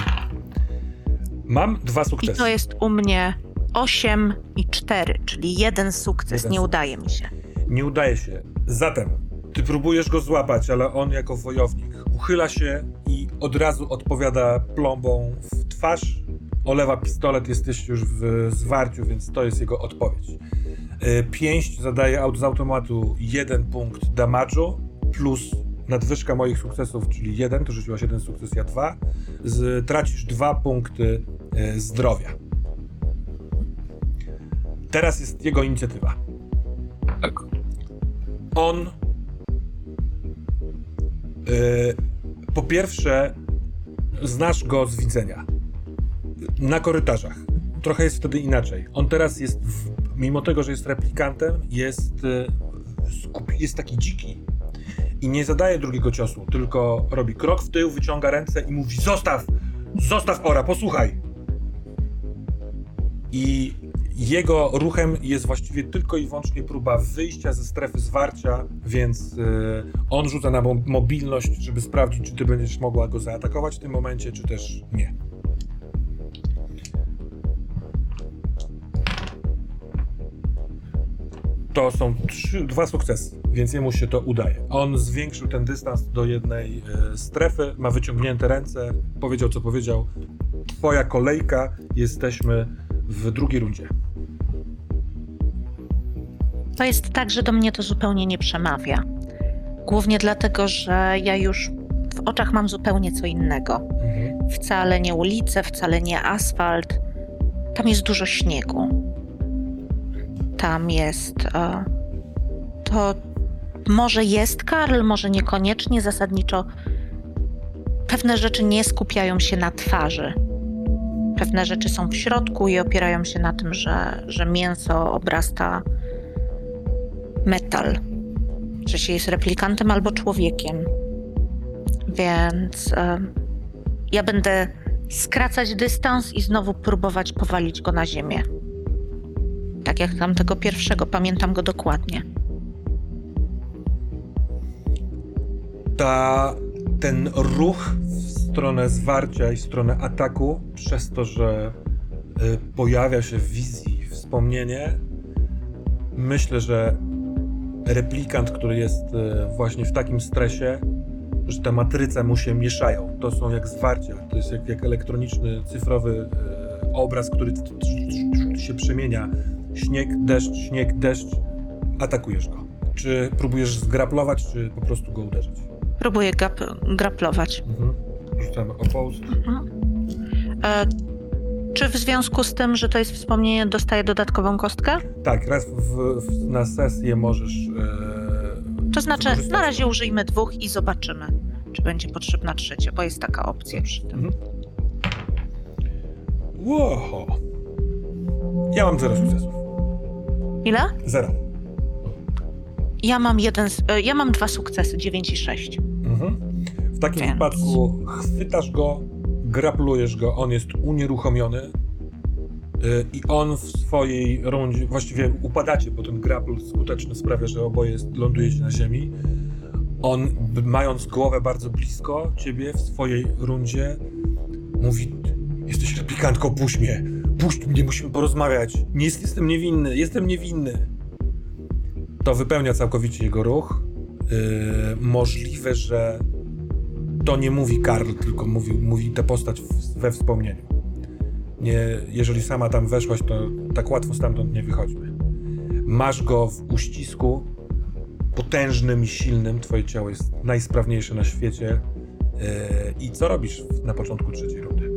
Mam dwa I sukcesy. to jest u mnie 8 i 4, czyli jeden sukces. Jeden Nie sukces. udaje mi się. Nie udaje się. Zatem, ty próbujesz go złapać, ale on jako wojownik uchyla się i od razu odpowiada plombą w twarz. Olewa pistolet, jesteś już w zwarciu, więc to jest jego odpowiedź. Y, Pięść zadaje z automatu jeden punkt damage'u plus nadwyżka moich sukcesów, czyli jeden, to rzuciłaś jeden sukces, ja dwa. Z, tracisz dwa punkty y, zdrowia. Teraz jest jego inicjatywa. Tak. On. y, po pierwsze, znasz go z widzenia. Na korytarzach. Trochę jest wtedy inaczej. On teraz jest, w, mimo tego, że jest replikantem, jest, y, skupi, jest taki dziki. I nie zadaje drugiego ciosu, tylko robi krok w tył, wyciąga ręce i mówi: Zostaw! Zostaw ora, posłuchaj! I jego ruchem jest właściwie tylko i wyłącznie próba wyjścia ze strefy zwarcia, więc y, on rzuca na mo- mobilność, żeby sprawdzić, czy ty będziesz mogła go zaatakować w tym momencie, czy też nie. To są trzy, dwa sukcesy, więc jemu się to udaje. On zwiększył ten dystans do jednej e, strefy, ma wyciągnięte ręce, powiedział co powiedział. Twoja kolejka, jesteśmy w drugiej rundzie. To jest tak, że do mnie to zupełnie nie przemawia. Głównie dlatego, że ja już w oczach mam zupełnie co innego. Wcale nie ulice, wcale nie asfalt. Tam jest dużo śniegu. Tam jest. E, to może jest Karl, może niekoniecznie zasadniczo. Pewne rzeczy nie skupiają się na twarzy. Pewne rzeczy są w środku i opierają się na tym, że, że mięso obrasta metal. Że się jest replikantem albo człowiekiem. Więc ja będę skracać dystans i znowu próbować powalić go na ziemię. Tak jak tamtego pierwszego, pamiętam go dokładnie. ta, ten ruch w stronę zwarcia i w stronę ataku, przez to, że y, pojawia się w wizji wspomnienie, myślę, że replikant, który jest y, właśnie w takim stresie, że te matryce mu się mieszają. To są jak zwarcia, to jest jak, jak elektroniczny, cyfrowy y, obraz, który się przemienia. Śnieg, deszcz, śnieg, deszcz. Atakujesz go. Czy próbujesz zgraplować, czy po prostu go uderzyć? Próbuję graplować. Mhm. Rzucamy opposed. E, czy w związku z tym, że to jest wspomnienie, dostaję dodatkową kostkę? Tak, raz w, w, na sesję możesz. E, To znaczy, na razie użyjmy dwóch i zobaczymy, czy będzie potrzebna trzecia, bo jest taka opcja przy tym. Mhm. Wow. Ja mam zero sukcesów. Ile? Zero. Ja mam jeden, e, ja mam dwa sukcesy, 9 i 6. Mhm. W takim Więc- wypadku chwytasz go, graplujesz go, on jest unieruchomiony yy, i on w swojej rundzie, właściwie upadacie, bo ten grapl skuteczny sprawia, że oboje lądujecie na ziemi. On, mając głowę bardzo blisko ciebie w swojej rundzie, mówi jesteś replikantką, puść mnie, puść mnie, musimy porozmawiać. Nie jest, jestem niewinny, jestem niewinny. To wypełnia całkowicie jego ruch. Yy, możliwe, że to nie mówi Karl, tylko mówi, mówi tę postać we wspomnieniu. Nie, jeżeli sama tam weszłaś, to tak łatwo stamtąd nie wychodźmy. Masz go w uścisku, potężnym i silnym. Twoje ciało jest najsprawniejsze na świecie. Yy, I co robisz na początku trzeciej rundy?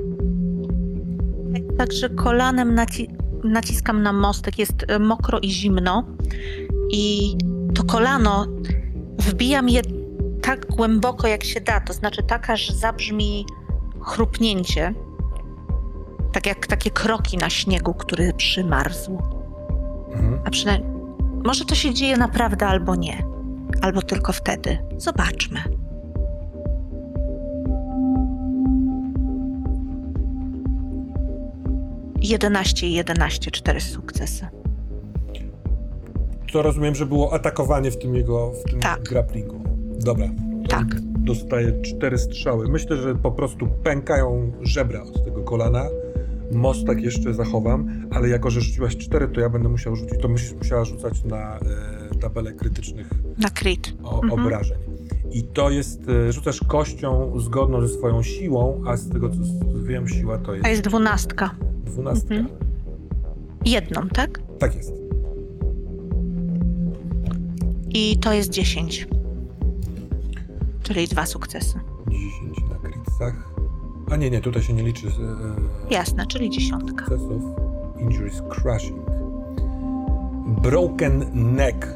Także kolanem naci naciskam na mostek, jest e, mokro i zimno. I to kolano wbijam je tak głęboko, jak się da. To znaczy tak, aż zabrzmi chrupnięcie. Tak jak takie kroki na śniegu, który przymarzł. Mhm. A przynajmniej może to się dzieje naprawdę albo nie. Albo tylko wtedy. Zobaczmy. Jedenaście i jedenaście, cztery sukcesy. To rozumiem, że było atakowanie w tym jego w tym Tak. grapplingu. Dobra. Tak. Dostaje cztery strzały. Myślę, że po prostu pękają żebra od tego kolana. Mostek jeszcze zachowam, ale jako, że rzuciłaś cztery, to ja będę musiał rzucić, to musisz musiała rzucać na e, tabelę krytycznych Na crit. o, Mhm. obrażeń. I to jest, e, rzucasz kością zgodną ze swoją siłą, a z tego co wiem, siła to jest jest dwunastka. dwunastka. Mhm. Jedną, tak? Tak jest. I to jest dziesięć. Czyli dwa sukcesy. 10 na krycach. A nie, nie, tutaj się nie liczy e, Jasne, czyli dziesiątka. sukcesów. Injuries crushing. Broken neck.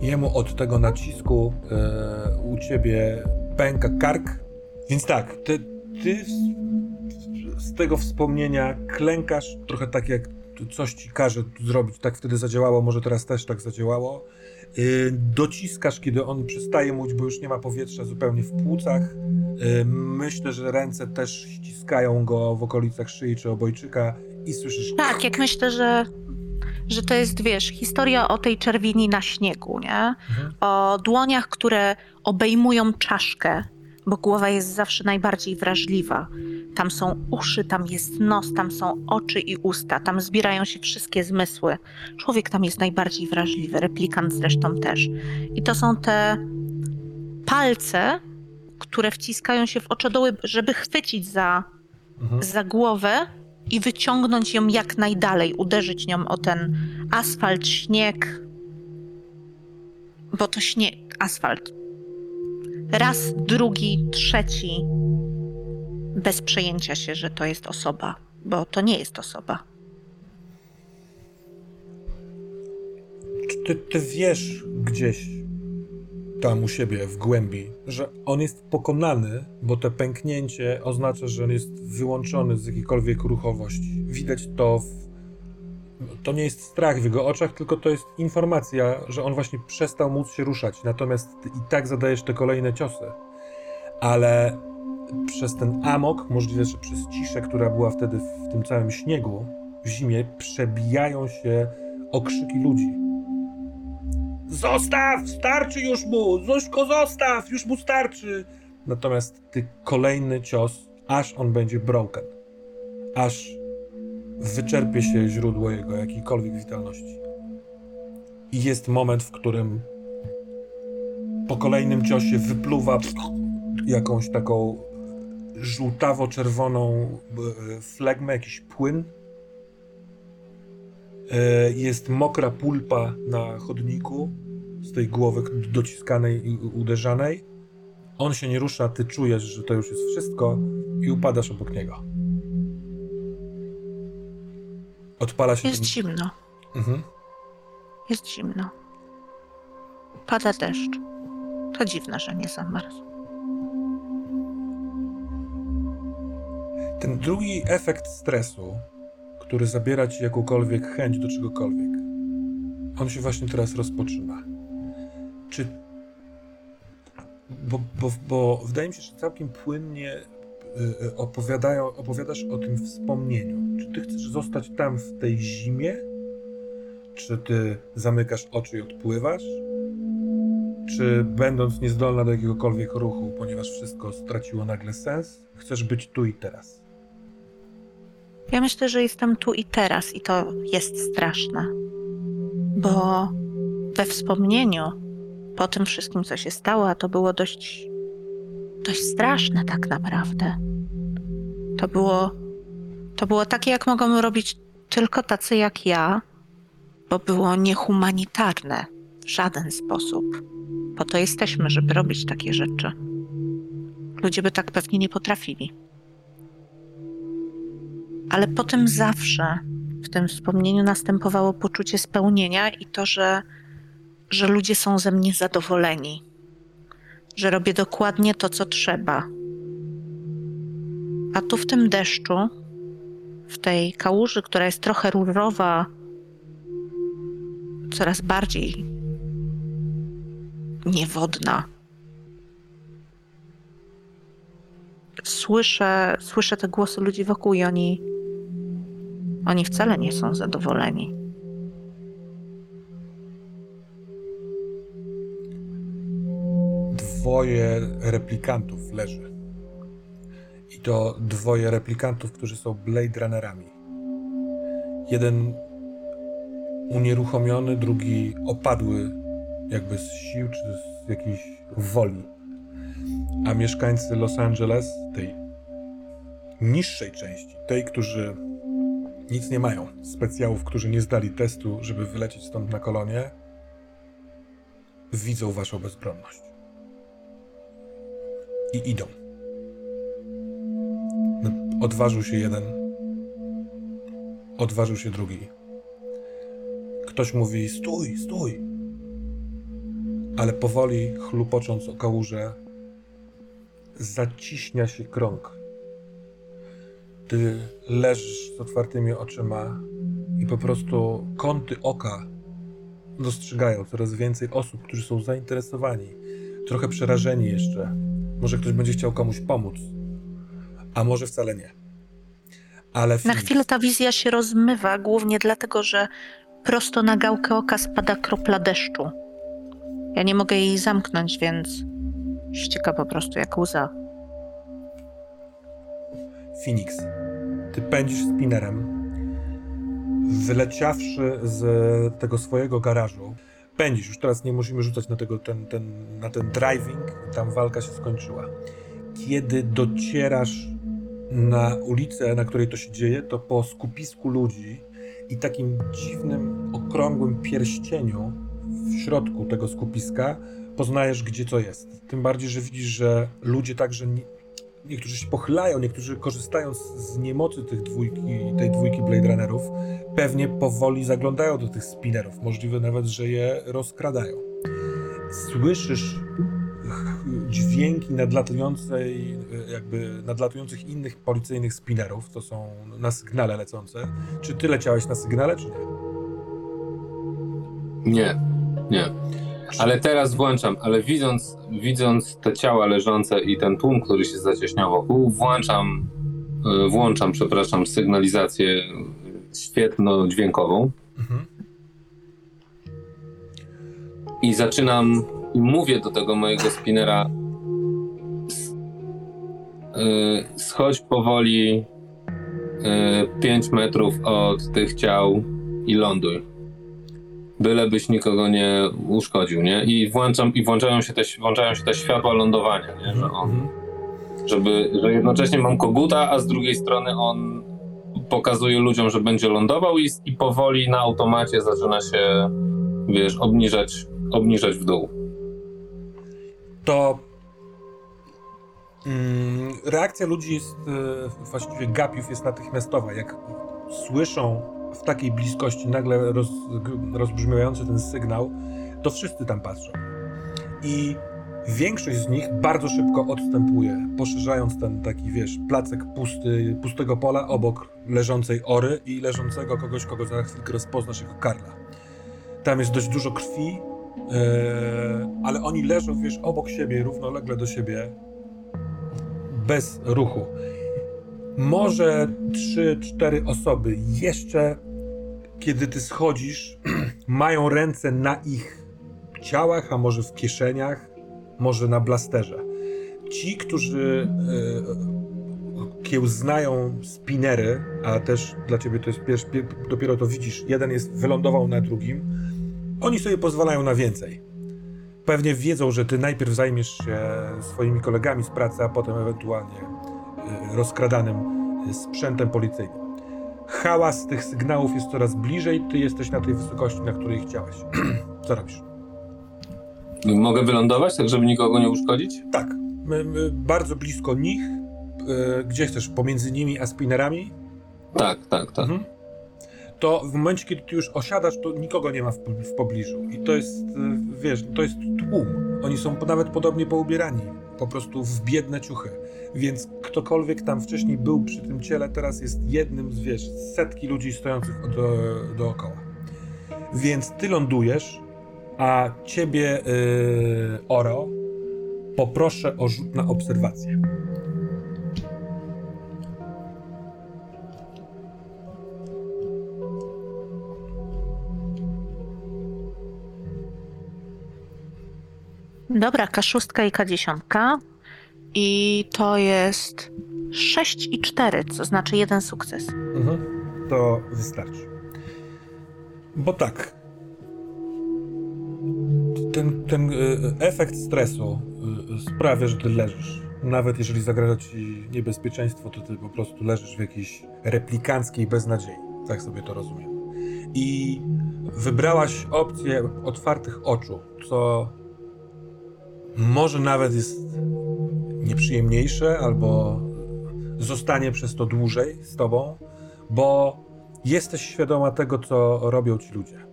Jemu od tego nacisku e, u ciebie pęka kark. Więc tak, ty, ty z, z tego wspomnienia klękasz trochę tak jak coś ci każe zrobić. Tak wtedy zadziałało, może teraz też tak zadziałało. Y, dociskasz, kiedy on przestaje mówić, bo już nie ma powietrza zupełnie w płucach. Y, myślę, że ręce też ściskają go w okolicach szyi czy obojczyka i słyszysz Tak, jak myślę, że, że to jest, wiesz, historia o tej czerwieni na śniegu, nie? Mhm. O dłoniach, które obejmują czaszkę, bo głowa jest zawsze najbardziej wrażliwa. Tam są uszy, tam jest nos, tam są oczy i usta, tam zbierają się wszystkie zmysły. Człowiek tam jest najbardziej wrażliwy, replikant zresztą też. I to są te palce, które wciskają się w oczodoły, żeby chwycić za Mhm. za głowę i wyciągnąć ją jak najdalej, uderzyć nią o ten asfalt, śnieg. Bo to śnieg, asfalt. Raz, drugi, trzeci. Bez przejęcia się, że to jest osoba, bo to nie jest osoba. Czy ty, ty wiesz gdzieś tam u siebie w głębi, że on jest pokonany, bo to pęknięcie oznacza, że on jest wyłączony z jakiejkolwiek ruchowości. Widać to w... To nie jest strach w jego oczach, tylko to jest informacja, że on właśnie przestał móc się ruszać. Natomiast i tak zadajesz te kolejne ciosy. Ale przez ten amok, możliwe, że przez ciszę, która była wtedy w tym całym śniegu, w zimie, przebijają się okrzyki ludzi. Zostaw! Starczy już mu! Zośko, zostaw! Już mu starczy! Natomiast ty kolejny cios, aż on będzie broken. Aż wyczerpie się źródło jego jakiejkolwiek witalności. I jest moment, w którym po kolejnym ciosie wypluwa jakąś taką żółtawo-czerwoną e, flegmę, jakiś płyn. E, Jest mokra pulpa na chodniku z tej głowy dociskanej i uderzanej. On się nie rusza, ty czujesz, że to już jest wszystko i upadasz obok niego. Odpala się... Jest ten- zimno, Mhm. jest zimno. Pada deszcz. To dziwne, że nie zamarzł. Ten drugi efekt stresu, który zabiera ci jakąkolwiek chęć do czegokolwiek, on się właśnie teraz rozpoczyna. Czy. Bo, bo, bo wydaje mi się, że całkiem płynnie opowiadają, opowiadasz o tym wspomnieniu. Czy ty chcesz zostać tam w tej zimie? Czy ty zamykasz oczy i odpływasz? Czy będąc niezdolna do jakiegokolwiek ruchu, ponieważ wszystko straciło nagle sens, chcesz być tu i teraz? Ja myślę, że jestem tu i teraz i to jest straszne. Bo we wspomnieniu po tym wszystkim, co się stało, a to było dość, dość straszne tak naprawdę. To było, to było takie, jak mogą robić tylko tacy jak ja, bo było niehumanitarne w żaden sposób. Po to jesteśmy, żeby robić takie rzeczy. Ludzie by tak pewnie nie potrafili. Ale potem zawsze w tym wspomnieniu następowało poczucie spełnienia i to, że, że ludzie są ze mnie zadowoleni, że robię dokładnie to, co trzeba. A tu w tym deszczu, w tej kałuży, która jest trochę rurowa, coraz bardziej niewodna. Słyszę, słyszę te głosy ludzi wokół i oni, oni wcale nie są zadowoleni. Dwoje replikantów leży. I to dwoje replikantów, którzy są Blade Runnerami. Jeden unieruchomiony, drugi opadły jakby z sił czy z jakiejś woli. A mieszkańcy Los Angeles, tej niższej części, tej, którzy nic nie mają, specjałów, którzy nie zdali testu, żeby wylecieć stąd na kolonię, widzą waszą bezbronność. I idą. No, Odważył się jeden, odważył się drugi. Ktoś mówi: Stój, stój! Ale powoli, chlupocząc o kałużę, zaciśnia się krąg. Ty leżysz z otwartymi oczyma i po prostu kąty oka dostrzegają coraz więcej osób, którzy są zainteresowani, trochę przerażeni jeszcze. Może ktoś będzie chciał komuś pomóc, a może wcale nie. Ale Na Phoenix- chwilę ta wizja się rozmywa, głównie dlatego, że prosto na gałkę oka spada kropla deszczu. Ja nie mogę jej zamknąć, więc ścieka po prostu jak łza. Phoenix, ty pędzisz spinnerem, wyleciawszy z tego swojego garażu. Pędzisz, już teraz nie musimy rzucać na, tego, ten, ten, na ten driving, tam walka się skończyła. Kiedy docierasz na ulicę, na której to się dzieje, to po skupisku ludzi i takim dziwnym, okrągłym pierścieniu w środku tego skupiska poznajesz, gdzie to jest. Tym bardziej, że widzisz, że ludzie także niektórzy się pochylają, niektórzy korzystają z, niemocy tych dwójki, tej dwójki Blade Runnerów, pewnie powoli zaglądają do tych spinnerów. Możliwe nawet, że je rozkradają. Słyszysz dźwięki nadlatującej, jakby nadlatujących innych policyjnych spinnerów, to są na sygnale lecące. Czy ty leciałeś na sygnale, czy nie? Nie, nie. Ale teraz włączam, ale widząc, widząc te ciała leżące i ten tłum, który się zacieśniał wokół, włączam, y, włączam, przepraszam, sygnalizację świetno-dźwiękową Mhm. i zaczynam i mówię do tego mojego spinera y, schodź powoli 5 metrów od tych ciał i ląduj. Bylebyś nikogo nie uszkodził, nie? I włączam, i włączają się te, włączają się te światła lądowania, nie? Że on, Mhm. żeby, że jednocześnie mam koguta, a z drugiej strony on pokazuje ludziom, że będzie lądował i, i powoli na automacie zaczyna się, wiesz, obniżać, obniżać w dół. to mm, reakcja ludzi jest, e, właściwie gapiów jest natychmiastowa. Jak słyszą w takiej bliskości nagle roz, rozbrzmiewający ten sygnał, to wszyscy tam patrzą. I Większość z nich bardzo szybko odstępuje, poszerzając ten taki, wiesz, placek pusty, pustego pola obok leżącej ory i leżącego kogoś, kogo za chwilkę rozpoznasz jako Karla. Tam jest dość dużo krwi, e, ale oni leżą, wiesz, obok siebie, równolegle do siebie, bez ruchu. Może trzy, cztery osoby jeszcze, kiedy ty schodzisz, mają ręce na ich ciałach, a może w kieszeniach, może na blasterze. Ci, którzy e, kiełznają spinery, a też dla ciebie to jest pierwszy, pier, dopiero to widzisz, jeden jest wylądował na drugim, oni sobie pozwalają na więcej. Pewnie wiedzą, że ty najpierw zajmiesz się swoimi kolegami z pracy, a potem ewentualnie e, rozkradanym e, sprzętem policyjnym. Hałas tych sygnałów jest coraz bliżej, ty jesteś na tej wysokości, na której chciałeś. Co robisz? Mogę wylądować, tak żeby nikogo nie uszkodzić? Tak, my, my bardzo blisko nich. E, gdzie chcesz? Pomiędzy nimi a spinerami? Tak, tak, tak. Mhm. To w momencie, kiedy ty już osiadasz, to nikogo nie ma w, w pobliżu. I to jest, e, wiesz, to jest tłum. Oni są nawet podobnie poubierani. Po prostu w biedne ciuchy. Więc ktokolwiek tam wcześniej był przy tym ciele, teraz jest jednym z, wiesz, setki ludzi stojących do, dookoła. Więc ty lądujesz, a ciebie, yy, Oro, poproszę o rzut na obserwację. Dobra, K6 i K10. I to jest 6 i 4, co znaczy jeden sukces. Mhm. To wystarczy. Bo tak. Ten, ten y, efekt stresu y, sprawia, że ty leżysz. Nawet jeżeli zagraża ci niebezpieczeństwo, to ty po prostu leżysz w jakiejś replikanckiej beznadziei. Tak sobie to rozumiem. I wybrałaś opcję otwartych oczu, co może nawet jest nieprzyjemniejsze, albo zostanie przez to dłużej z tobą, bo jesteś świadoma tego, co robią ci ludzie.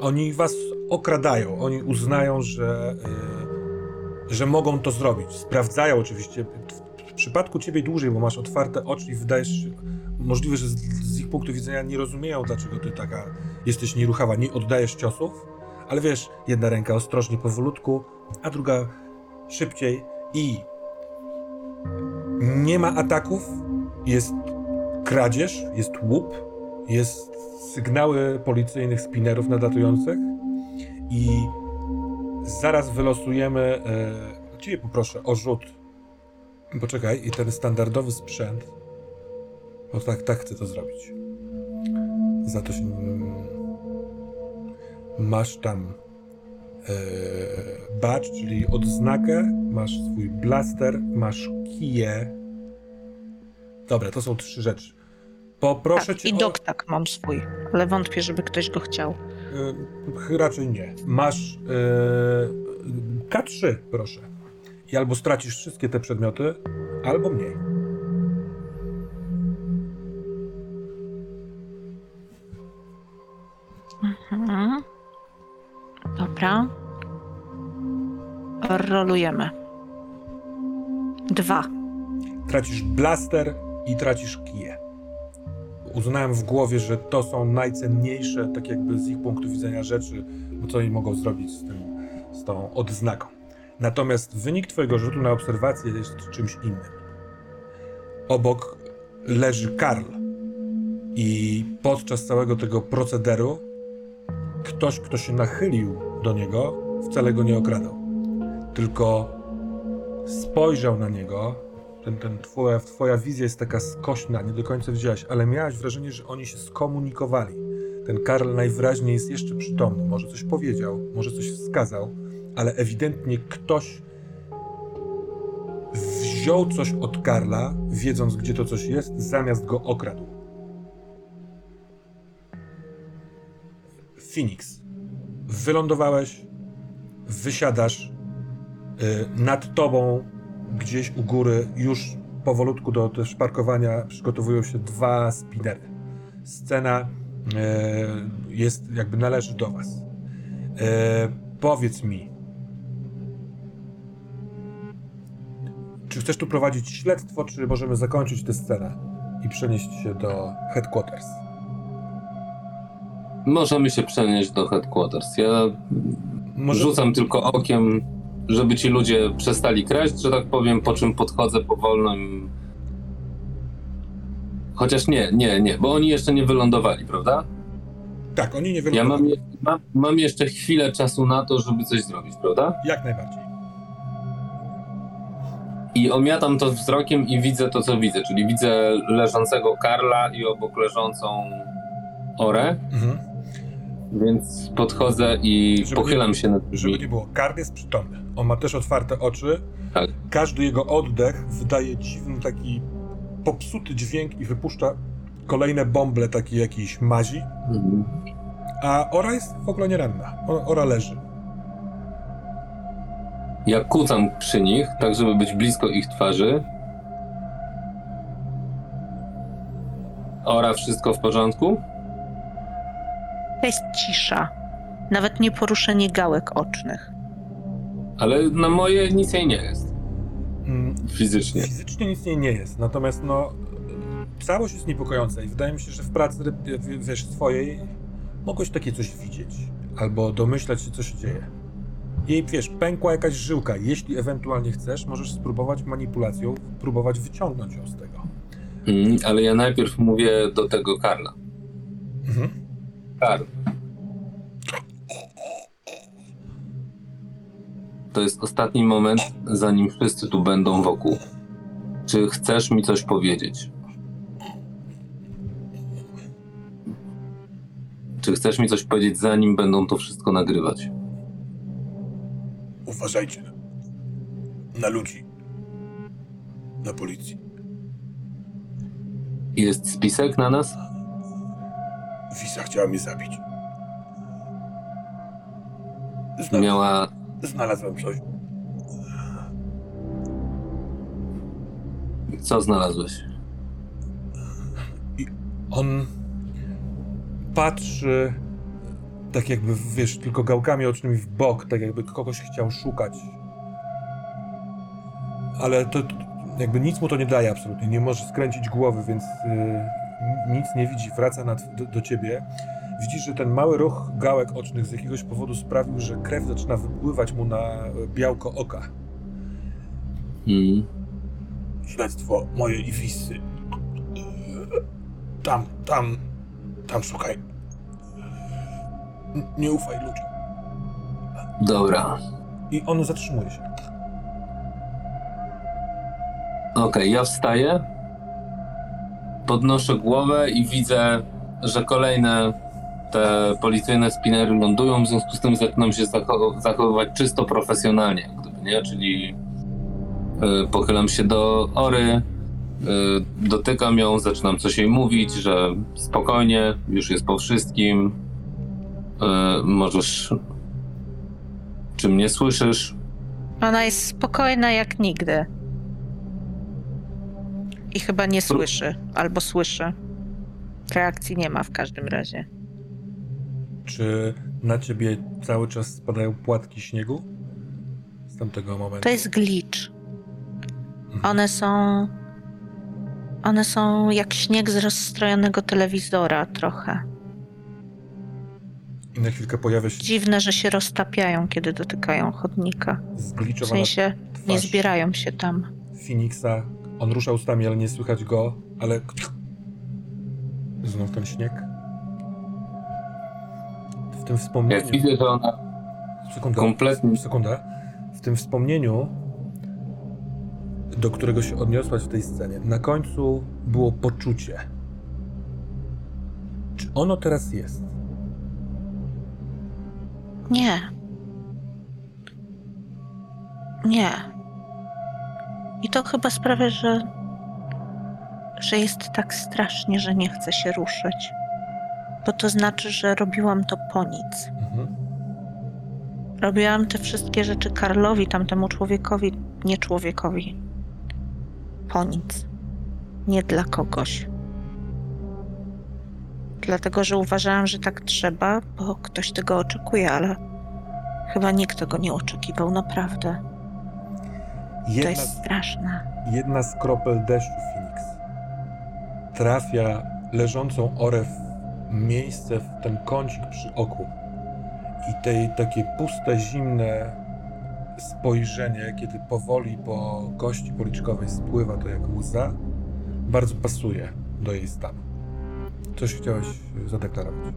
Oni was okradają, oni uznają, że, y, że mogą to zrobić. Sprawdzają oczywiście. W, w przypadku ciebie dłużej, bo masz otwarte oczy i wydajesz się, możliwe, że z, z ich punktu widzenia nie rozumieją, dlaczego ty taka jesteś nieruchawa, nie oddajesz ciosów, ale wiesz, jedna ręka ostrożnie, powolutku, a druga szybciej i nie ma ataków, jest kradzież, jest łup, jest sygnały policyjnych spinerów nadlatujących i zaraz wylosujemy. E, ciebie poproszę o rzut. Poczekaj, i ten standardowy sprzęt. Bo tak, tak chcę to zrobić. Za to się. Masz tam e, badge, czyli odznakę, masz swój blaster, masz kije. Dobra, to są trzy rzeczy. Poproszę tak, cię I o... doktak mam swój, ale wątpię, żeby ktoś go chciał. Y, raczej nie. Masz y, K3, proszę. I albo stracisz wszystkie te przedmioty, albo mniej. Dobra. Rolujemy. Dwa. Tracisz blaster i tracisz kije. Uznałem w głowie, że to są najcenniejsze, tak jakby z ich punktu widzenia rzeczy, bo co oni mogą zrobić z, tym, z tą odznaką. Natomiast wynik twojego rzutu na obserwację jest czymś innym. Obok leży Karl i podczas całego tego procederu ktoś, kto się nachylił do niego, wcale go nie okradał. Tylko spojrzał na niego. Ten, ten twoja, twoja wizja jest taka skośna, nie do końca widziałaś, ale miałaś wrażenie, że oni się skomunikowali. Ten Karl najwyraźniej jest jeszcze przytomny, może coś powiedział, może coś wskazał, ale ewidentnie ktoś wziął coś od Karla, wiedząc gdzie to coś jest, zamiast go okradł. Phoenix, wylądowałeś, wysiadasz, y, nad tobą, gdzieś u góry, już powolutku do też parkowania przygotowują się dwa spinery. Scena y, jest, jakby należy do was. Y, powiedz mi, chcesz tu prowadzić śledztwo, czy możemy zakończyć tę scenę i przenieść się do headquarters? Możemy się przenieść do headquarters. Ja Może... rzucam tylko okiem, żeby ci ludzie przestali kraść, że tak powiem, po czym podchodzę powolno. i- Chociaż nie, nie, nie, bo oni jeszcze nie wylądowali, prawda? Tak, oni nie Ja wyglądają. mam, je- mam, mam jeszcze chwilę czasu na to, żeby coś zrobić, prawda? Jak najbardziej. I omiatam to wzrokiem i widzę to, co widzę, czyli widzę leżącego Karla i obok leżącą Orę, Mhm. Więc podchodzę i Żeby pochylam się nad Żeby nimi. nie było, Kard jest przytomny. On ma też otwarte oczy. Tak. Każdy jego oddech wydaje dziwny taki popsuty dźwięk i wypuszcza kolejne bąble takiej jakiejś mazi. Mhm. A Ora jest w ogóle nie ranna. O- Ora leży. Ja kucam przy nich, tak żeby być blisko ich twarzy. Ora, wszystko w porządku? To jest cisza. Nawet nie poruszenie gałek ocznych. Ale na moje nic jej nie jest. Mm, Fizycznie. Fizycznie nic jej nie jest, natomiast no całość jest niepokojąca i wydaje mi się, że w pracy, w- wiesz, swojej mogłeś takie coś widzieć albo domyślać się, co się dzieje. Jej, wiesz, pękła jakaś żyłka. Jeśli ewentualnie chcesz, możesz spróbować manipulacją, próbować wyciągnąć ją z tego. Mm, ale ja najpierw mówię do tego Karla. Mhm. Karl. To jest ostatni moment, zanim wszyscy tu będą wokół. Czy chcesz mi coś powiedzieć? Czy chcesz mi coś powiedzieć, zanim będą to wszystko nagrywać? Uważajcie na, na ludzi, na policję. Jest spisek na nas? Wisa chciała mnie zabić. Miała. Znalazłem coś. Co znalazłeś? On patrzy tak jakby, wiesz, tylko gałkami ocznymi w bok, tak jakby kogoś chciał szukać. Ale to jakby nic mu to nie daje absolutnie, nie może skręcić głowy, więc y, nic nie widzi, wraca na, do, do ciebie. Widzisz, że ten mały ruch gałek ocznych z jakiegoś powodu sprawił, że krew zaczyna wypływać mu na białko oka. Mm. Śledztwo moje i Wisy. Tam, tam, tam szukaj. Nie ufaj ludziom. Dobra. I on zatrzymuje się. Okej, ja wstaję, podnoszę głowę i widzę, że kolejne te policyjne spinery lądują, w związku z tym zaczynam się zacho- zachowywać czysto profesjonalnie, gdyby, nie? Czyli y, pochylam się do Ory, y, dotykam ją, zaczynam coś jej mówić, że spokojnie, już jest po wszystkim, y, możesz... Czy mnie słyszysz? Ona jest spokojna jak nigdy. I chyba nie słyszy, albo słyszy. Reakcji nie ma w każdym razie. Czy na ciebie cały czas spadają płatki śniegu? Z tamtego momentu. To jest glitch. Mhm. One są. One są jak śnieg z rozstrojonego telewizora trochę. I na chwilkę pojawia się Dziwne, że się roztapiają, kiedy dotykają chodnika. W zgliczowana sensie nie twarz zbierają się tam. Phoenixa. On rusza ustami, ale nie słychać go, ale... Znów ten śnieg. W tym wspomnieniu... Jak widzę, że ona Sekundę, Kompletnie. Sekundę. W tym wspomnieniu, do którego się odniosłaś w tej scenie, na końcu było poczucie. Czy ono teraz jest? Nie. Nie. I to chyba sprawia, że. że jest tak strasznie, że nie chce się ruszyć. Bo to znaczy, że robiłam to po nic. Mhm. Robiłam te wszystkie rzeczy Karlowi, tamtemu człowiekowi, nie człowiekowi. Po nic. Nie dla kogoś. Dlatego, że uważałam, że tak trzeba, bo ktoś tego oczekuje, ale chyba nikt tego nie oczekiwał, naprawdę. To Jedna, jest straszne. jedna z kropel deszczu Phoenix trafia leżącą orę w miejsce, w ten kącik przy oku. I tej takie puste, zimne spojrzenie, kiedy powoli po kości policzkowej spływa to jak łza, bardzo pasuje do jej stanu. Coś chciałeś zadeklarować?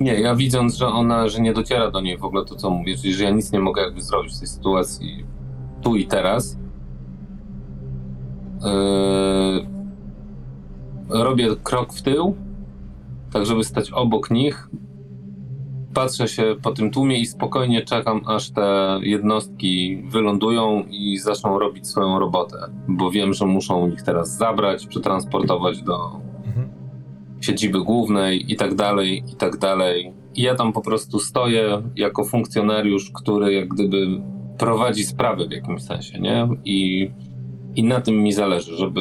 Nie, ja widząc, że ona, że nie dociera do niej w ogóle to, co mówię, czyli że ja nic nie mogę jakby zrobić w tej sytuacji tu i teraz, yy, robię krok w tył, tak żeby stać obok nich, patrzę się po tym tłumie i spokojnie czekam, aż te jednostki wylądują i zaczną robić swoją robotę, bo wiem, że muszą ich teraz zabrać, przetransportować do, Mhm. siedziby głównej i tak dalej, i tak dalej. I ja tam po prostu stoję jako funkcjonariusz, który jak gdyby prowadzi sprawy w jakimś sensie, nie? I, i na tym mi zależy, żeby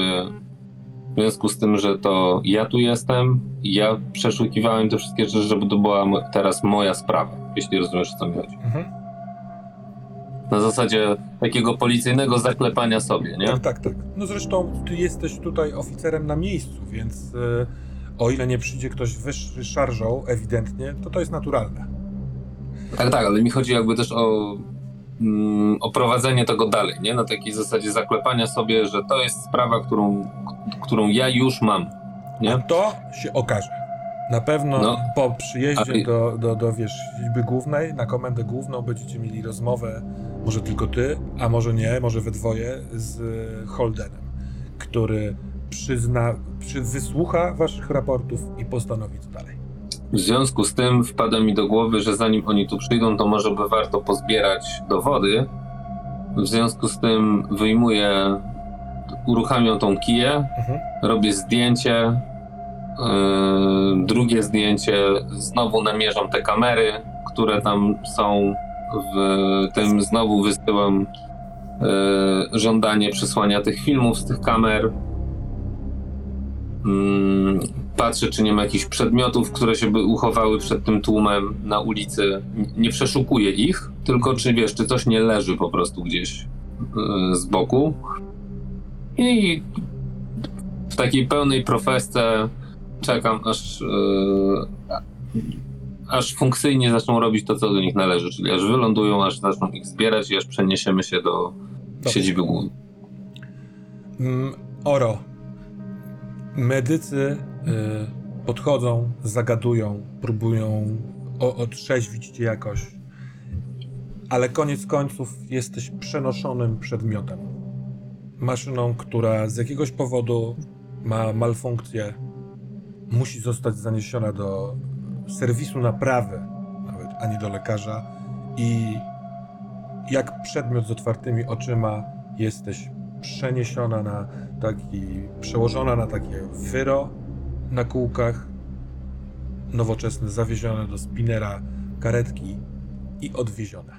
w związku z tym, że to ja tu jestem, ja przeszukiwałem te wszystkie rzeczy, żeby to była teraz moja sprawa, jeśli rozumiesz, o co mi chodzi. Mhm. Na zasadzie takiego policyjnego zaklepania sobie, nie? Tak, tak, tak. No zresztą ty jesteś tutaj oficerem na miejscu, więc e, o ile nie przyjdzie ktoś wyższy szarżą, ewidentnie, to to jest naturalne. Tak, tak, ale mi chodzi jakby też o, mm, o prowadzenie tego dalej, nie? Na takiej zasadzie zaklepania sobie, że to jest sprawa, którą, którą ja już mam, A nie? to się okaże. Na pewno No. po przyjeździe A- do, do, do wiesz, głównej, na komendę główną będziecie mieli rozmowę, może tylko ty, a może nie, może we dwoje, z Holdenem, który przyzna, przy, wysłucha waszych raportów i postanowi co dalej. W związku z tym wpada mi do głowy, że zanim oni tu przyjdą, to może by warto pozbierać dowody. W związku z tym wyjmuję, uruchamiam tą kiję, Mhm. robię zdjęcie, yy, drugie zdjęcie, znowu namierzam te kamery, które tam są w tym, znowu wysyłam yy, żądanie przesłania tych filmów z tych kamer. Patrzę, czy nie ma jakichś przedmiotów, które się by uchowały przed tym tłumem na ulicy. Nie przeszukuję ich, tylko czy wiesz, czy coś nie leży po prostu gdzieś yy, z boku. I w takiej pełnej profesce czekam, aż, yy, aż funkcyjnie zaczną robić to, co do nich należy, czyli aż wylądują, aż zaczną ich zbierać i aż przeniesiemy się do Dobrze. siedziby głównej. Mm, Oro. Medycy y, podchodzą, zagadują, próbują otrzeźwić cię jakoś, ale koniec końców jesteś przenoszonym przedmiotem. Maszyną, która z jakiegoś powodu ma malfunkcję, musi zostać zaniesiona do serwisu naprawy, nawet, a nie do lekarza. I jak przedmiot z otwartymi oczyma jesteś przeniesiona na taki, przełożona na takie wyro na kółkach, nowoczesne, zawiezione do spinera karetki i odwiezione.